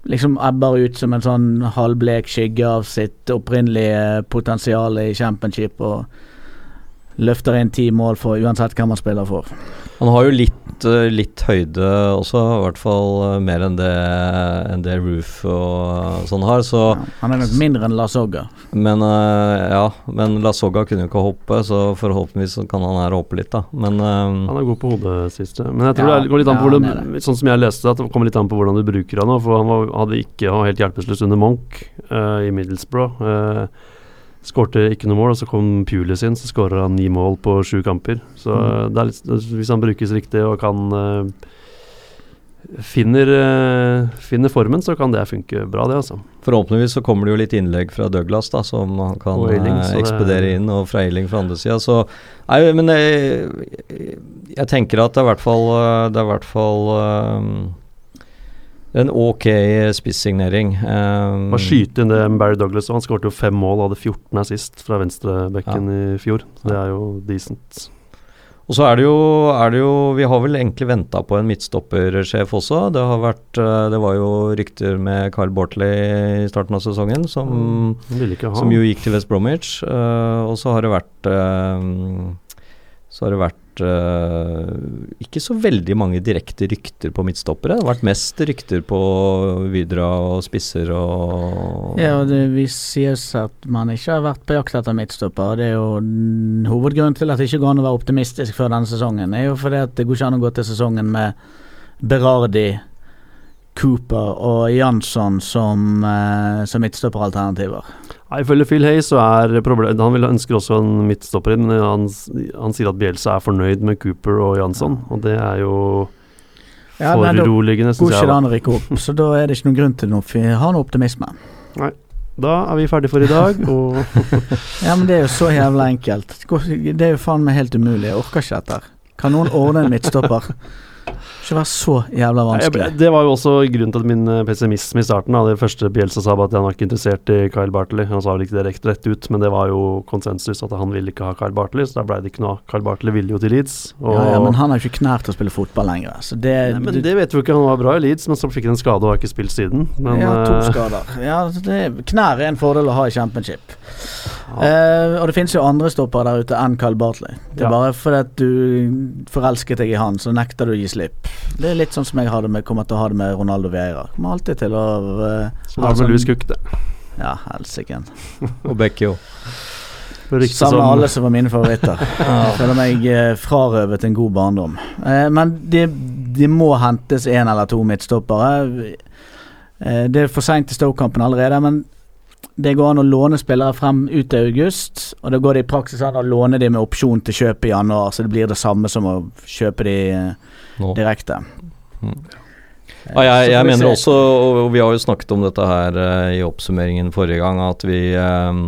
liksom ebber ut som en sånn halvblek skygge av sitt opprinnelige potensial i championship. og løfter inn ti mål for uansett hva man spiller for. Han har jo litt, eh, litt høyde også, i hvert fall eh, mer enn det, enn det Roof og sånn har. Så, Ja, han er nok mindre enn Lasogga. men eh, ja, men Lasogga kunne jo ikke hoppe, så forhåpentligvis kan han her hoppe litt, da. Men Han er god på hodet siste. Men jeg tror Ja, det går litt an på ja, hvordan, er Sånn som jeg leste det, at det kommer litt an på hvordan du bruker han nå. For han var, hadde ikke han helt hjelpeløs under Monk uh, i Middlesbrough. Uh, Skårte ikke noe mål, og så kom Pulis inn, så skårer han ni mål på sju kamper. Så mm. det er litt, hvis han brukes riktig og kan eh, finner, eh, finner formen, så kan det funke bra, det, altså. forhåpentligvis så kommer det jo litt innlegg fra Douglas, da, som han kan Eiling, eh, ekspedere inn, og fra Eiling fra andre sida. Så Nei, men jeg, jeg tenker at det er i hvert fall eh, Det er i hvert fall eh, en ok spissignering. Um, Bare skyte inn det med Barry Douglas. Han skårte jo fem mål, hadde 14 assist fra venstrebekken i fjor. Så det er jo decent. Og så er det jo, er det jo Vi har vel egentlig venta på en midtstoppersjef også. Det har vært eh, Det var jo rykter med Carl Bortley i starten av sesongen, som, ha som jo gikk til West Bromwich. Uh, og så har det vært eh, Så har det vært eh, ikke så veldig mange direkte rykter på midtstoppere. Det har vært mest rykter på Vidra og spisser og Ja, det sies at man ikke har vært på jakt etter midtstopper. Det er jo hovedgrunnen til at det ikke går an å være optimistisk før denne sesongen. er jo fordi at det går ikke an å gå til sesongen med Berardi, Cooper og Jansson som, uh, som midtstopperalternativer. Nei, Ifølge Phil Hay så er problemet Han vil ønsker også en midtstopper inn. Han, han sier at Bielsa er fornøyd med Cooper og Jansson, og det er jo Ja, men da går ikke det an å rykke opp, så da er det ikke noen grunn til noe, fi- ha noe optimisme. da er vi ferdige for i dag, og Ja, men det er jo så jævla enkelt. Det er jo faen meg helt umulig. Jeg orker ikke dette. Kan noen ordne en midtstopper? Ikke være så jævla Nei, vanskelig. Det var jo også grunnen til min eh, pessimisme i starten. Da. Det første Bjelsa sa, at han var ikke interessert i Kyle Bartley. Han sa vel ikke det rett, ut, men det var jo konsensus at han ville ikke ha Kyle Bartley, så da ble det ikke noe av. Kyle Bartley ville jo til Leeds. Ja, ja, men han har ikke knær til å spille fotball lenger. Så det, Nei, men du- det vet vi ikke. Han var bra i Leeds, men så fikk han en skade og har ikke spilt siden. Men, ja, to eh, skader. Ja, det, knær er en fordel å ha i championship. Ja. Uh, og det finnes jo andre stoppere der ute enn Kyle Bartley. Det er Ja. bare fordi at du forelsket deg i han, så nekter du å gi slipp. Det er litt sånn som jeg med, kommer til å ha det med Ronaldo Vieira. Kommer alltid til å uh, da var vel det. Ja, helsike. Og Becky Sammen om- alle som var mine favoritter. Jeg føler meg eh, frarøvet en god barndom. Eh, men det, de må hentes én eller to midtstoppere. Eh, det er for seint til Stoke-kampen allerede, men det går an å låne spillere frem ut til august. Og da går det i praksis an å låne de med opsjon til kjøp i januar, så det blir det samme som å kjøpe de Nå. direkte. Mm. Eh, Ja, jeg, jeg mener også, og vi har jo snakket om dette her eh, i oppsummeringen forrige gang, at vi eh,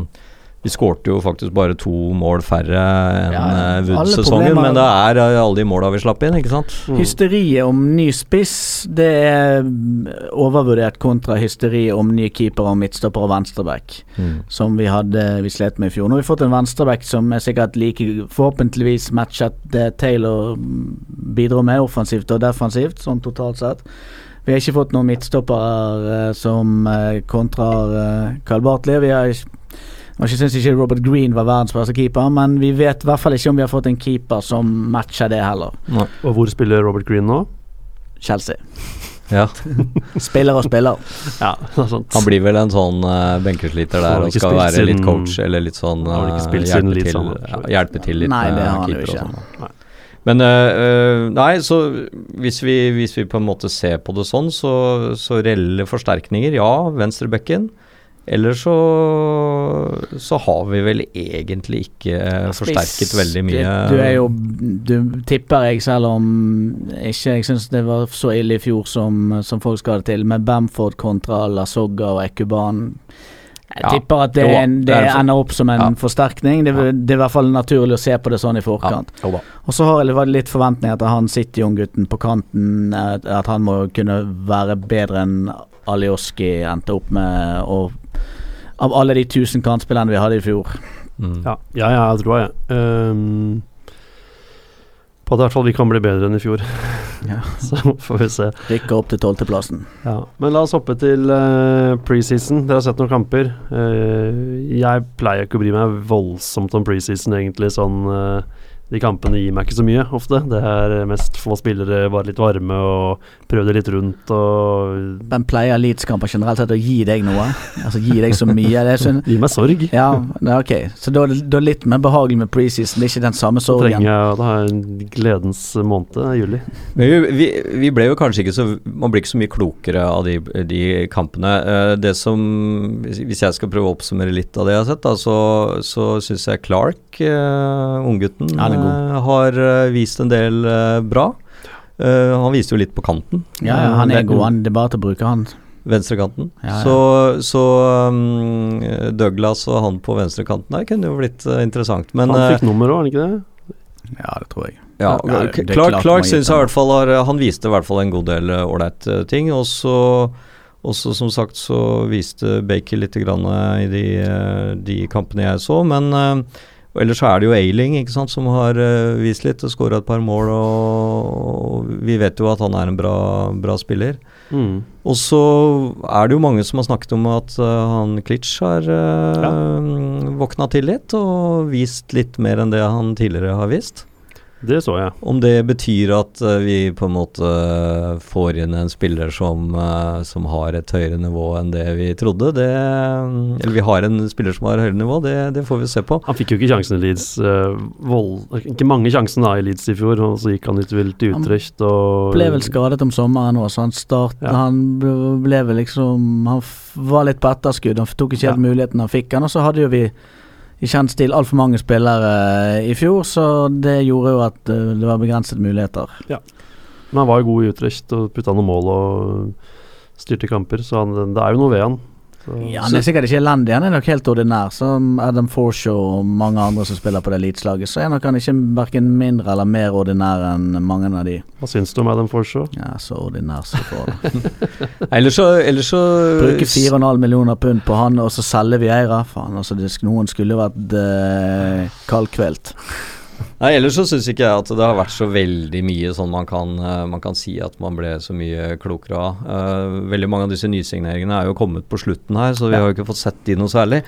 vi skårte jo faktisk bare to mål færre enn Ja, ja, Wood-sesongen, men det er eh, alle de måla vi slapp inn, ikke sant? Mm. Hysteriet om ny spiss, det er mm, overvurdert kontra hysteriet om ny keeper og midtstopper og venstreback. Mm. som vi hadde vi slet med i fjor. Nå har vi fått en venstreback som er sikkert like forhåpentligvis matchet det Taylor bidro med, offensivt og defensivt, sånn totalt sett. Vi har ikke fått noen midtstoppere eh, som eh, kontrer eh, Carl Bartley. Vi har ikke og Jeg syns ikke Robert Green var verdens beste keeper, men vi vet i hvert fall ikke om vi har fått en keeper som matcher det heller. Og hvor spiller Robert Green nå? Chelsea. Ja, Spiller og spiller. Ja, det er sant. han blir vel en sånn uh, benkesliter der og skal være litt coach eller litt sånn siden hjelpe, litt til, han har, ja, hjelpe til litt Nei, det med har han jo ikke. sånn. Nei. Men øh, øh, Nei, så hvis vi, hvis vi på en måte ser på det sånn, så, så reelle forsterkninger, ja, venstrebekken. Eller så, så har vi vel egentlig ikke forsterket Spiss, veldig mye. Du er jo Du tipper jeg, selv om ikke jeg syns det var så ille i fjor som, som folk skal ha det til, med Bamford kontra Lasogga og Ekuban. Jeg tipper at det, en, det er ender opp som en Ja. forsterkning. Det, det er i hvert fall naturlig å se på det sånn i forkant. Ja. Og så har jeg litt- forventninger til han City-unggutten på kanten, at, han må kunne være bedre enn Alioski endte opp med, og av alle de tusen kantspillerne vi hadde i fjor. Mm. Ja, ja, ja jeg tror jeg. Um, på at i hvert fall vi kan bli bedre enn i fjor. Ja. Så får vi se. Rykke opp til tolvteplassen. Ja. Men la oss hoppe til uh, preseason. Dere har sett noen kamper. Uh, jeg pleier ikke å bry meg voldsomt om preseason, egentlig. Sånn eh, De kampene gir meg ikke så mye, ofte. Det er mest få spillere, bare litt varme og prøvde litt rundt og Men pleier Leeds-kamper generelt sett å gi deg noe? Altså gi deg så mye? Det Gi meg sorg. ja, ok. Så da er det litt mer behagelig med preseason. Det er ikke den samme sorgen? Da trenger jeg å ha en gledens måned, juli. Men vi, vi, vi ble jo kanskje ikke så Man blir ikke så mye klokere av de, de kampene. Eh, det som Hvis jeg skal prøve å oppsummere litt av det jeg har sett, da, så, så syns jeg Clark, uh, unggutten, Ja, eh, har eh, vist en del eh, bra. Eh, han viste jo litt på kanten. Ja, ja, han er god. Han, det er bare til å bruke han. Venstrekanten. Ja, ja. Så, så um, Douglas og han på venstrekanten der kunne jo blitt interessant. Men Han fikk nummer òg, han ikke det? Ja, det tror jeg. ja, Ja, det- det Clark, Clark synes jeg i hvert fall har Han viste i hvert fall en god del ålreite ålreit eh, ting. Og så også som sagt så viste Baker litt grann uh, i de, uh, de kampene jeg så, men og ellers så er det jo Ailing ikke sant, som har eh, vist litt og skåra et par mål. Og, vi vet jo at han er en bra, bra spiller. Mm. Og så er det jo mange som har snakket om at eh, han Klitsch har uh, våkna til litt og vist litt mer enn det han tidligere har vist. Det så jeg. Om det betyr at eh, vi på en måte får inn en spiller som, eh, som har et høyere nivå enn det vi trodde, det Eller vi har en spiller som har høyere nivå, det, det får vi se på. Han fikk jo ikke sjansen i Leeds. eh, vold, ikke mange sjanser da i Leeds i fjor, og så gikk han litt vel til Han Utrecht og Ble vel skadet om sommeren òg, så han start, Ja. Han ble- ble vel liksom Han f- var litt på etterskudd. Han tok ikke helt Ja. muligheten han fikk han, og så hadde jo vi i kjent stil altfor mange spillere eh, i fjor, så det gjorde jo at eh, det var begrensede muligheter. Ja. Men han var jo god i Utrecht og putta noen mål og styrte kamper, så han, det er jo noe ved han. Så, Ja, han er sikkert ikke elendig, han er nok helt ordinær. Som Adam Forshaw og mange andre som spiller på det Leeds-laget, så er nok han ikke verken mindre eller mer ordinær enn mange av de. Hva syns du om Adam Forshaw? Ja, så ordinær som får det. Ellers så, eller så Bruke 4,5 millioner pund på han, og så selger vi Eira. Faen, altså noen skulle vært eh, kaldkvelt. Nei, ellers så syns ikke jeg at det har vært så veldig mye sånn man kan, eh, man kan si at man ble så mye klokere av. Eh, veldig mange av disse nysigneringene er jo kommet på slutten her, så vi Ja. har jo ikke fått sett de noe særlig.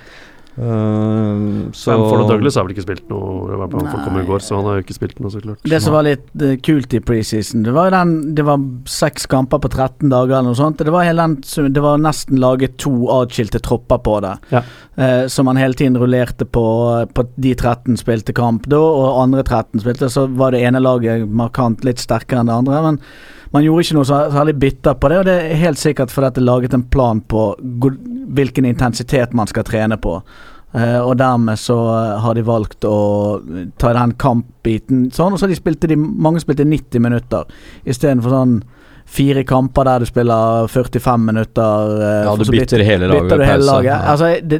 Uh, så Bamford og Douglas har vel ikke spilt noe, han kom i går, så han har jo ikke spilt noe, så klart. Det som var litt uh, kult i preseason, det var jo den Det var seks kamper på 13 dager eller noe sånt. Det var, den, det var nesten laget to atskilte tropper på det. Ja. uh, som man hele tiden rullerte på. På de 13 spilte kamp da, og andre 13 spilte. Så var det ene laget markant litt sterkere enn det andre. Men man gjorde ikke noe særlig bitter på det, og det er helt sikkert fordi det er laget en plan på hvilken intensitet man skal trene på. Uh, og dermed så eh, har de valgt å ta den kampbiten sånn, og så de spilte de, mange spilte 90 minutter istedenfor sånn fire kamper der du spiller 45 minutter. Uh, Ja, du bytter hele laget bytter hele laget. Ja. Altså, det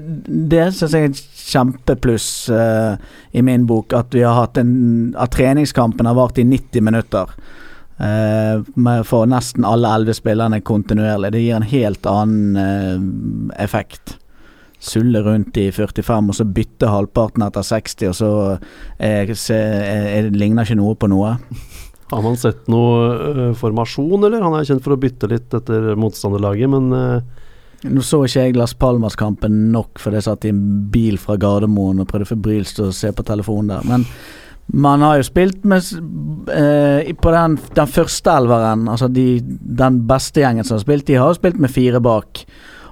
det syns jeg er et kjempepluss uh, i min bok, at vi har hatt en At treningskampen har vart i 90 minutter. Eh, for nesten alle elleve spillerne kontinuerlig. Det gir en helt annen eh, effekt. Sulle rundt i 45, og så bytte halvparten etter 60, og så eh, se, eh, det ligner ikke noe på noe. Har man sett noe øh, formasjon, eller? Han er kjent for å bytte litt etter motstanderlaget, men Nå så ikke jeg Las Palmas-kampen nok, fordi jeg satt i en bil fra Gardermoen og prøvde febrilsk å se på telefonen der. Men man har jo spilt med eh, På den, den første elveren, altså de, den beste gjengen som har spilt, de har jo spilt med fire bak.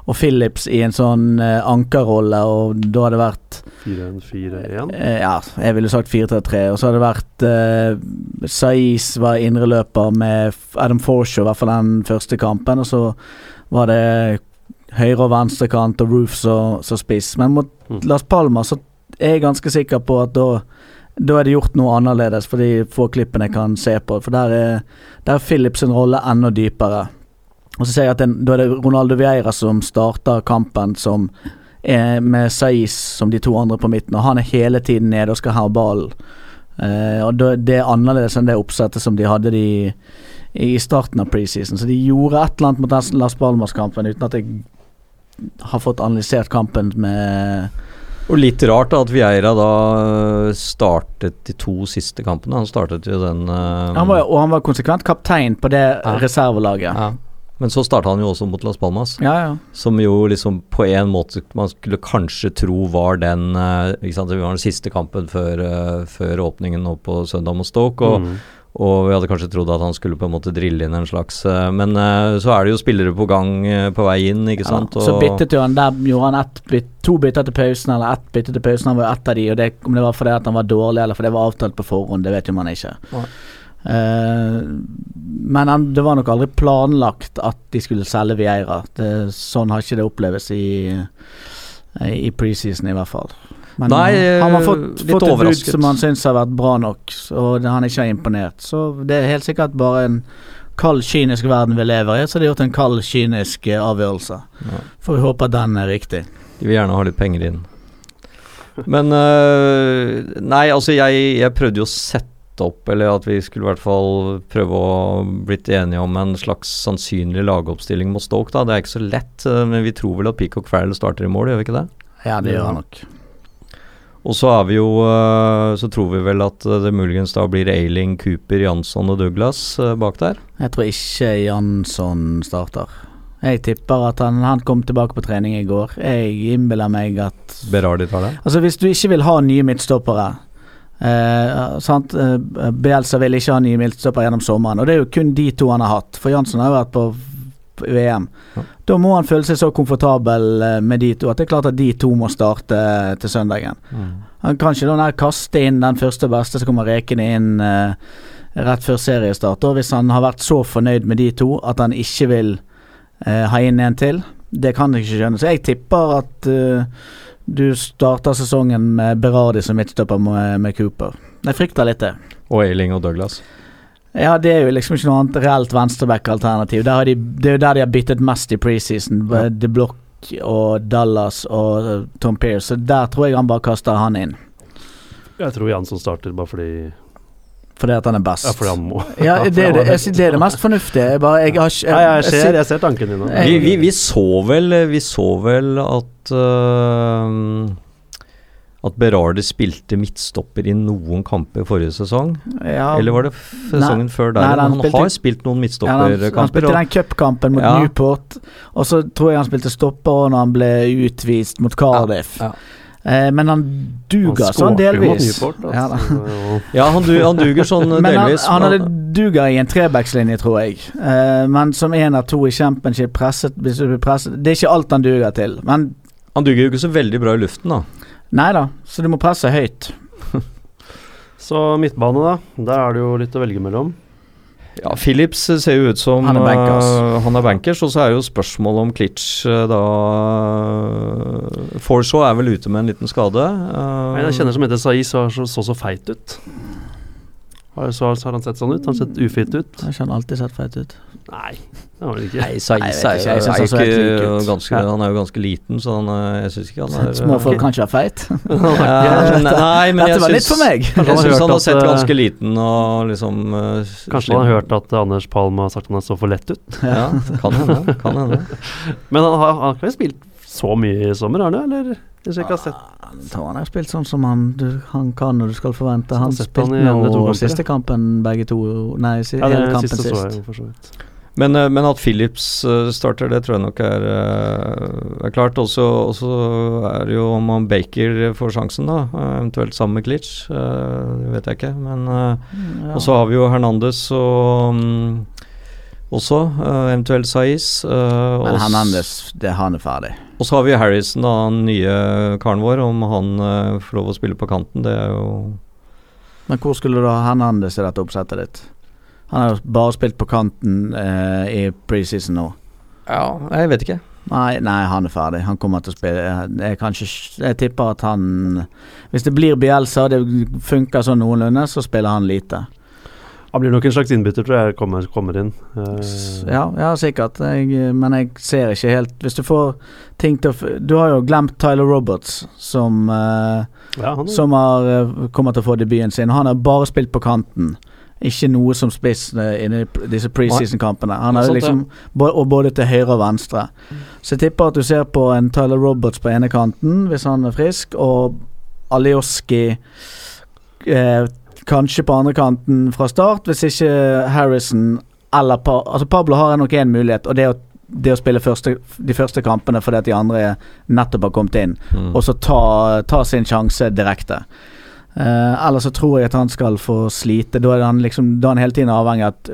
Og Phillips i en sånn eh, ankerrolle, og da har det vært 4-1-4-1. Eh, ja, jeg ville sagt 4-3-3. Og så har det vært eh, Saiz var indreløper med Adam Forshaw, i hvert fall den første kampen. Og så var det høyre- og venstrekant og Roof som som spiss. Men mot Mm. Las Palmas så er jeg ganske sikker på at da da er det gjort noe annerledes for de få klippene jeg kan se på. For der er, der er Philips sin rolle enda dypere. Og så ser jeg at den, da er det Ronaldo Vieira som starter kampen som er med Saiz som de to andre på midten, og han er hele tiden nede og skal ha ballen. Eh, og Det er annerledes enn det oppsettet som de hadde de, i starten av preseason. Så de gjorde et eller annet mot Las Palmas-kampen uten at jeg har fått analysert kampen med Og litt rart da at Vieira da øh, startet de to siste kampene. Han startet jo den øh, Han var, og han var konsekvent kaptein på det Ja. reservelaget. ja. Men så starta han jo også mot Las Palmas, Ja, ja. som jo liksom på en måte man skulle kanskje tro var den øh, ikke sant, Det var den siste kampen før, før åpningen nå på søndag mot Stoke. Og, Mm. Og vi hadde kanskje trodd at han skulle på en måte drille inn en slags øh, Men øh, så er det jo spillere på gang øh, på vei inn, ikke sant. Ja, så byttet jo han Der gjorde han ett to bytter til pausen, eller ett bytte til pausen. Han var jo ett av de, og det, om det var fordi at han var dårlig, eller fordi det var avtalt på forhånd, det vet jo man ikke. Ja. Uh, men han, det var nok aldri planlagt at de skulle selge Vieira. Det, sånn har ikke det oppleves i, i preseason, i hvert fall. Men Nei, eh, han har eh, fått, fått et bud som han syns har vært bra nok, og han ikke har imponert. Så det er helt sikkert bare en kald, kynisk verden vi lever i, så det er gjort en kald, kynisk eh, avgjørelse. Ja. Får vi håpe at den er riktig. De vil gjerne ha litt penger inn. Men øh, Nei, altså jeg, jeg prøvde jo å sette opp, eller at vi skulle i hvert fall prøve å blitt enige om en slags sannsynlig lagoppstilling mot Stoke. da Det er ikke så lett, men vi tror vel at Peacock Farrell starter i mål, gjør vi ikke det? Ja, det gjør han nok. Og så er vi jo øh, Så tror vi vel at det muligens da blir Ailing, Cooper, Jansson og Douglas øh, bak der. Jeg tror ikke Jansson starter. Jeg tipper at han, han kom tilbake på trening i går. Jeg innbiller meg at Berardi tar det. Altså Hvis du ikke vil ha nye midtstoppere eh, sant? Eh, Bielsa vil ikke ha nye midtstoppere gjennom sommeren, og det er jo kun de to han har hatt. For Jansson har jo vært på VM. Ja. Da må han føle seg så komfortabel eh, med de to at det er klart at de to må starte eh, til søndagen. Han kan ikke da kaste inn den første beste som kommer rekende inn eh, rett før seriestart. Og hvis han har vært så fornøyd med de to at han ikke vil eh, ha inn en til, det kan jeg ikke skjønne. Så jeg tipper at eh, du starter sesongen med Berardi som midtstopper med, med Cooper. Jeg frykter litt det. Og Eiling og Douglas. Ja, det er jo liksom ikke noe annet reelt venstreback-alternativ. De, det er jo der de har byttet mest i preseason. Ja. De Block og Dallas og eh, Tom Pearce. Så der tror jeg han bare kaster han inn. Jeg tror Jansson starter bare fordi Fordi at han er best. Ja, fordi han må. Ja, det, er det, jeg, det er det mest fornuftige. Jeg bare, jeg har jeg jeg ser, jeg ser tanken din Vi, vi, vi så vel Vi så vel at øh, At Berardi spilte midtstopper i noen kamper forrige sesong. ja, Eller var det sesongen sesongen før der? Nei, han han spilte- har spilt noen ja, han, han spilte den cupkampen mot Ja. Newport, og så tror jeg han spilte stopper når han ble utvist mot Cardiff. Ja, Eh, men han duger sånn skårte mot delvis. Newport, Ja, altså. ja han, du, han duger sånn Men han, delvis. han hadde duger i en trebackslinje, tror jeg. Eh, men som en av to i championship presset, presset Det er ikke alt han duger til. Men han duger jo ikke så veldig bra i luften, da. Nei da, så du må presse høyt. Så midtbane, da. Der er det jo litt å velge mellom. Ja, Phillips ser jo ut som Han er bankers. uh, han er bankers, og så er jo spørsmålet om Klitsch uh, da uh, Forshaw er vel ute med en liten skade. En jeg kjenner som heter Saiz, så, så, så så feit ut. Har, så, så har han sett sånn ut? Han Har sett ufit ut? Har ikke han alltid sett feit ut? Nei, det han ikke. Nei, Saiz er, er, helt ikke ganske Han er jo ganske liten, så han, øh, jeg syns ikke han er Små folk kanskje kan feit. Ja, Nei, men jeg syns han Jeg har syns han har sett øh, ganske liten og liksom uh, Kanskje han har hørt at Anders Palm har sagt han så for lett ut. Ja, kan hende. Kan hende. Men han har, han har ikke spilt så mye i sommer, har han det? Eller? Hvis jeg ikke har sett tror han har spilt sånn som han, du, han kan og du skal forvente. Han spilte nå siste kampen begge to Nei, si, Ja, hele kampen siste så sist. Men, øh, men at Phillips øh, starter, det tror jeg nok er, øh, er klart. Og så er det jo om han Baker får sjansen, da. Eventuelt sammen med Klitsch. Det vet jeg ikke. Men øh, Ja. Og så har vi jo Hernandez og mm, også, eventuelt Saiz. Men Hernandez, det han er ferdig. Og så har vi Harrison, da, den nye karen vår. Om han får lov å spille på kanten, det er jo Men hvor skulle du ha Hernandez i dette oppsettet ditt? Han har jo bare spilt på kanten eh, i preseason nå. Ja, jeg vet ikke. Nei, nei, han er ferdig. Han kommer til å spille Jeg, kanskje, jeg tipper at han Hvis det blir Bielsa og det funker sånn noenlunde, så spiller han lite. Han blir nok en slags innbytter, tror jeg, kommer, kommer inn. Eh, Ja, ja sikkert. Jeg, men jeg ser ikke helt Hvis du får ting til å Du har jo glemt Tyler Roberts, som eh, ja, som har, eh, kommer til å få debuten sin. Han har bare spilt på kanten ikke noe som spiss inni i disse preseason-kampene. Han er Sant, liksom Og både til høyre og venstre. Så jeg tipper at du ser på en Tyler Roberts på ene kanten, hvis han er frisk, og Alioski eh, kanskje på andre kanten fra start, hvis ikke Harrison eller pa Altså Pablo har nok én mulighet, og det er å, det å spille første, de første kampene fordi at de andre nettopp har kommet inn, Mm. og så ta, ta sin sjanse direkte. Eh, ellers så tror jeg at han skal få slite. Da er han liksom Da er han hele tiden avhengig av at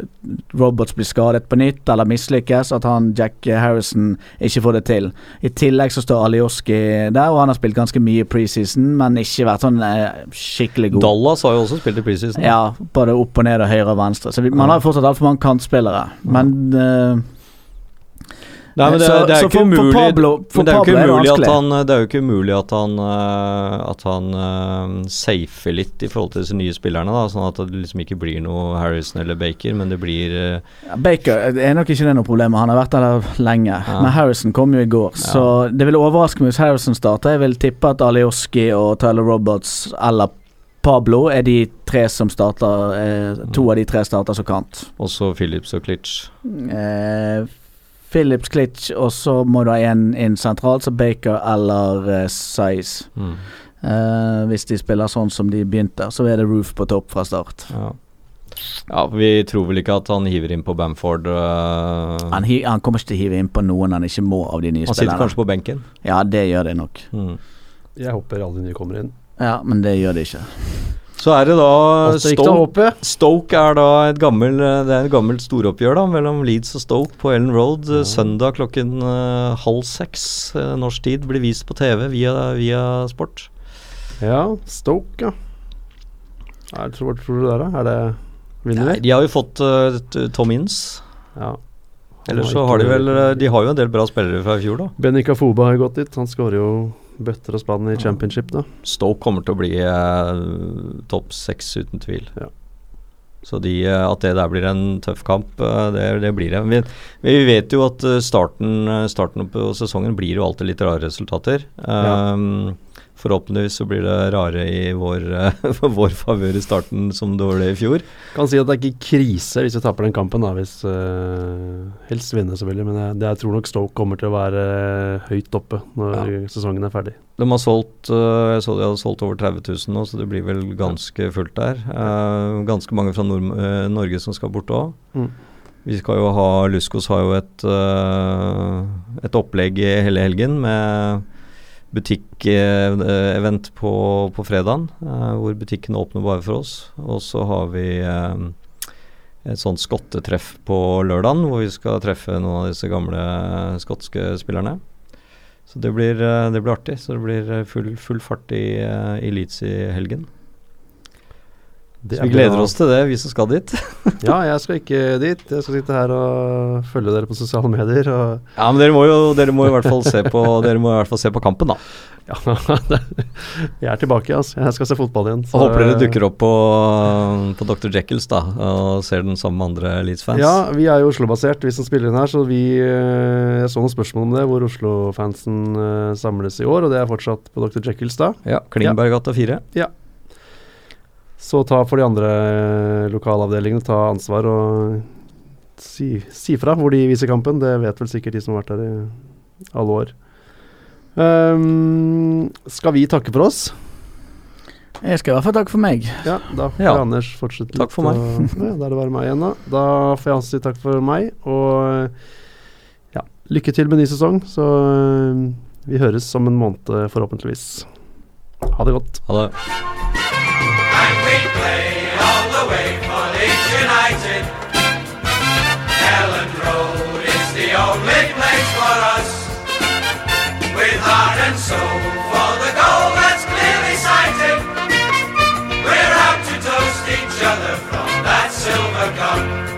Robots blir skadet på nytt eller mislykkes. At han Jack Harrison ikke får det til. I tillegg så står Alioski der, og han har spilt ganske mye preseason, men ikke vært sånn eh, skikkelig god. Dallas har jo også spilt i preseason. Ja, både opp og ned og høyre og venstre. Så vi, man har jo fortsatt altfor mange kantspillere. Men eh, Nei, men det, Så- det er Men det er jo ikke det umulig at han Det er jo ikke umulig at han eh, At han uh, safer litt i forhold til disse nye spillerne, da sånn at det liksom ikke blir noe Harrison eller Baker, men det blir uh, Ja, Baker er nok ikke det noe problem. Han har vært der lenge. Ja. Men Harrison kom jo i går, Ja. så det vil overraske meg hvis Harrison starter. Jeg vil tippe at Alioski og Tyler Roberts eller Pablo er de tre som starter eh, To av de tre starter som kant. også Phillips og Klitsch. Eh, Phillips Klitsch, og så må du ha en inn sentralt, så Baker eller uh, Size. Mm. Uh, hvis de spiller sånn som de begynte, så er det Roof på topp fra start. Ja. ja, vi tror vel ikke at han hiver inn på Bamford. uh... Han, hi han kommer ikke til å hive inn på noen han ikke må av de nye han sitter kanskje på benken. Ja, det gjør de nok. Mm. Jeg håper alle de nye kommer inn. Ja, men det gjør de ikke. Så er det da Stoke. Stoke er da et gammel, det er et gammelt storoppgjør da mellom Leeds og Stoke på Ellen Road. eh, Søndag klokken uh, halv seks uh, norsk tid blir vist på TV via, via Sport. Ja, Stoke, ja. Hva tror, tror du der, da? Er det Vinner vi? de har jo fått uh, Tom Inns. Ja. Ellers så har de vel eh, De har jo en del bra spillere fra i fjor, da. Benika Foba har gått dit. Han skårer jo bøtter og spann i championship, da. Stoke kommer til å bli eh, topp seks, uten tvil. Ja. Så de, eh, at det der blir en tøff kamp, eh, det, det blir det. Vi, vi vet jo at eh, starten, starten på sesongen blir jo alltid litt rare resultater. Ja. Um, Forhåpentligvis så blir det rare i vår, eh, vår favør i starten, som det var det i fjor. Kan si at det er ikke krise hvis vi taper den kampen, da. Hvis uh, Helst vinner selvfølgelig. Men jeg, jeg tror nok Stoke kommer til å være eh, høyt oppe når sesongen er ferdig. De har solgt uh, Jeg så de hadde solgt over 30 000 nå, så det blir vel ganske fullt der. Uh, ganske mange fra Nord Norge som skal bort òg. Mm. Vi skal jo ha Luskos har jo et, et opplegg i hele helgen med butikkevent på, på fredagen, eh, hvor butikken åpner bare for oss. Og så har vi eh, et sånt skottetreff på lørdagen, hvor vi skal treffe noen av disse gamle skotske spillerne. Så det blir, eh, det blir artig. Så det blir eh, full, full fart i, eh, i Leeds i helgen. Så vi gleder bra. oss til det, vi som skal dit. Ja, jeg skal ikke dit. Jeg skal sitte her og følge dere på sosiale medier. Ja, men dere må jo dere må i hvert fall se på Dere må i hvert fall se på kampen, da. ja, jeg er tilbake, altså. Jeg skal se fotball igjen. Og håper dere dukker opp på, på Dr. Jekylls da og ser den sammen med andre Leeds-fans. Ja, vi er jo Oslo-basert, vi som spiller inn her, så vi eh, Jeg så noen spørsmål om det, hvor Oslo-fansen eh, samles i år, og det er fortsatt på Dr. Jekylls da. ja Klingberggata 4. Så ta for de andre eh, lokalavdelingene, ta ansvar og si, si fra hvor de viser kampen. Det vet vel sikkert de som har vært der i alle år. Um, skal vi takke for oss? Jeg skal i hvert fall takke for meg. Ja, da får Ja. Anders fortsette Takk for meg. og- ja, da er det bare meg igjen, da. Da får jeg også si takk for meg, og ja, lykke til med ny sesong. Så eh, vi høres om en måned, forhåpentligvis. Ha det godt. Ha det. And we play all the way for Leeds United. Elland Road is the only place for us. With heart and soul for the goal that's clearly sighted. We're out to toast each other from that silver cup.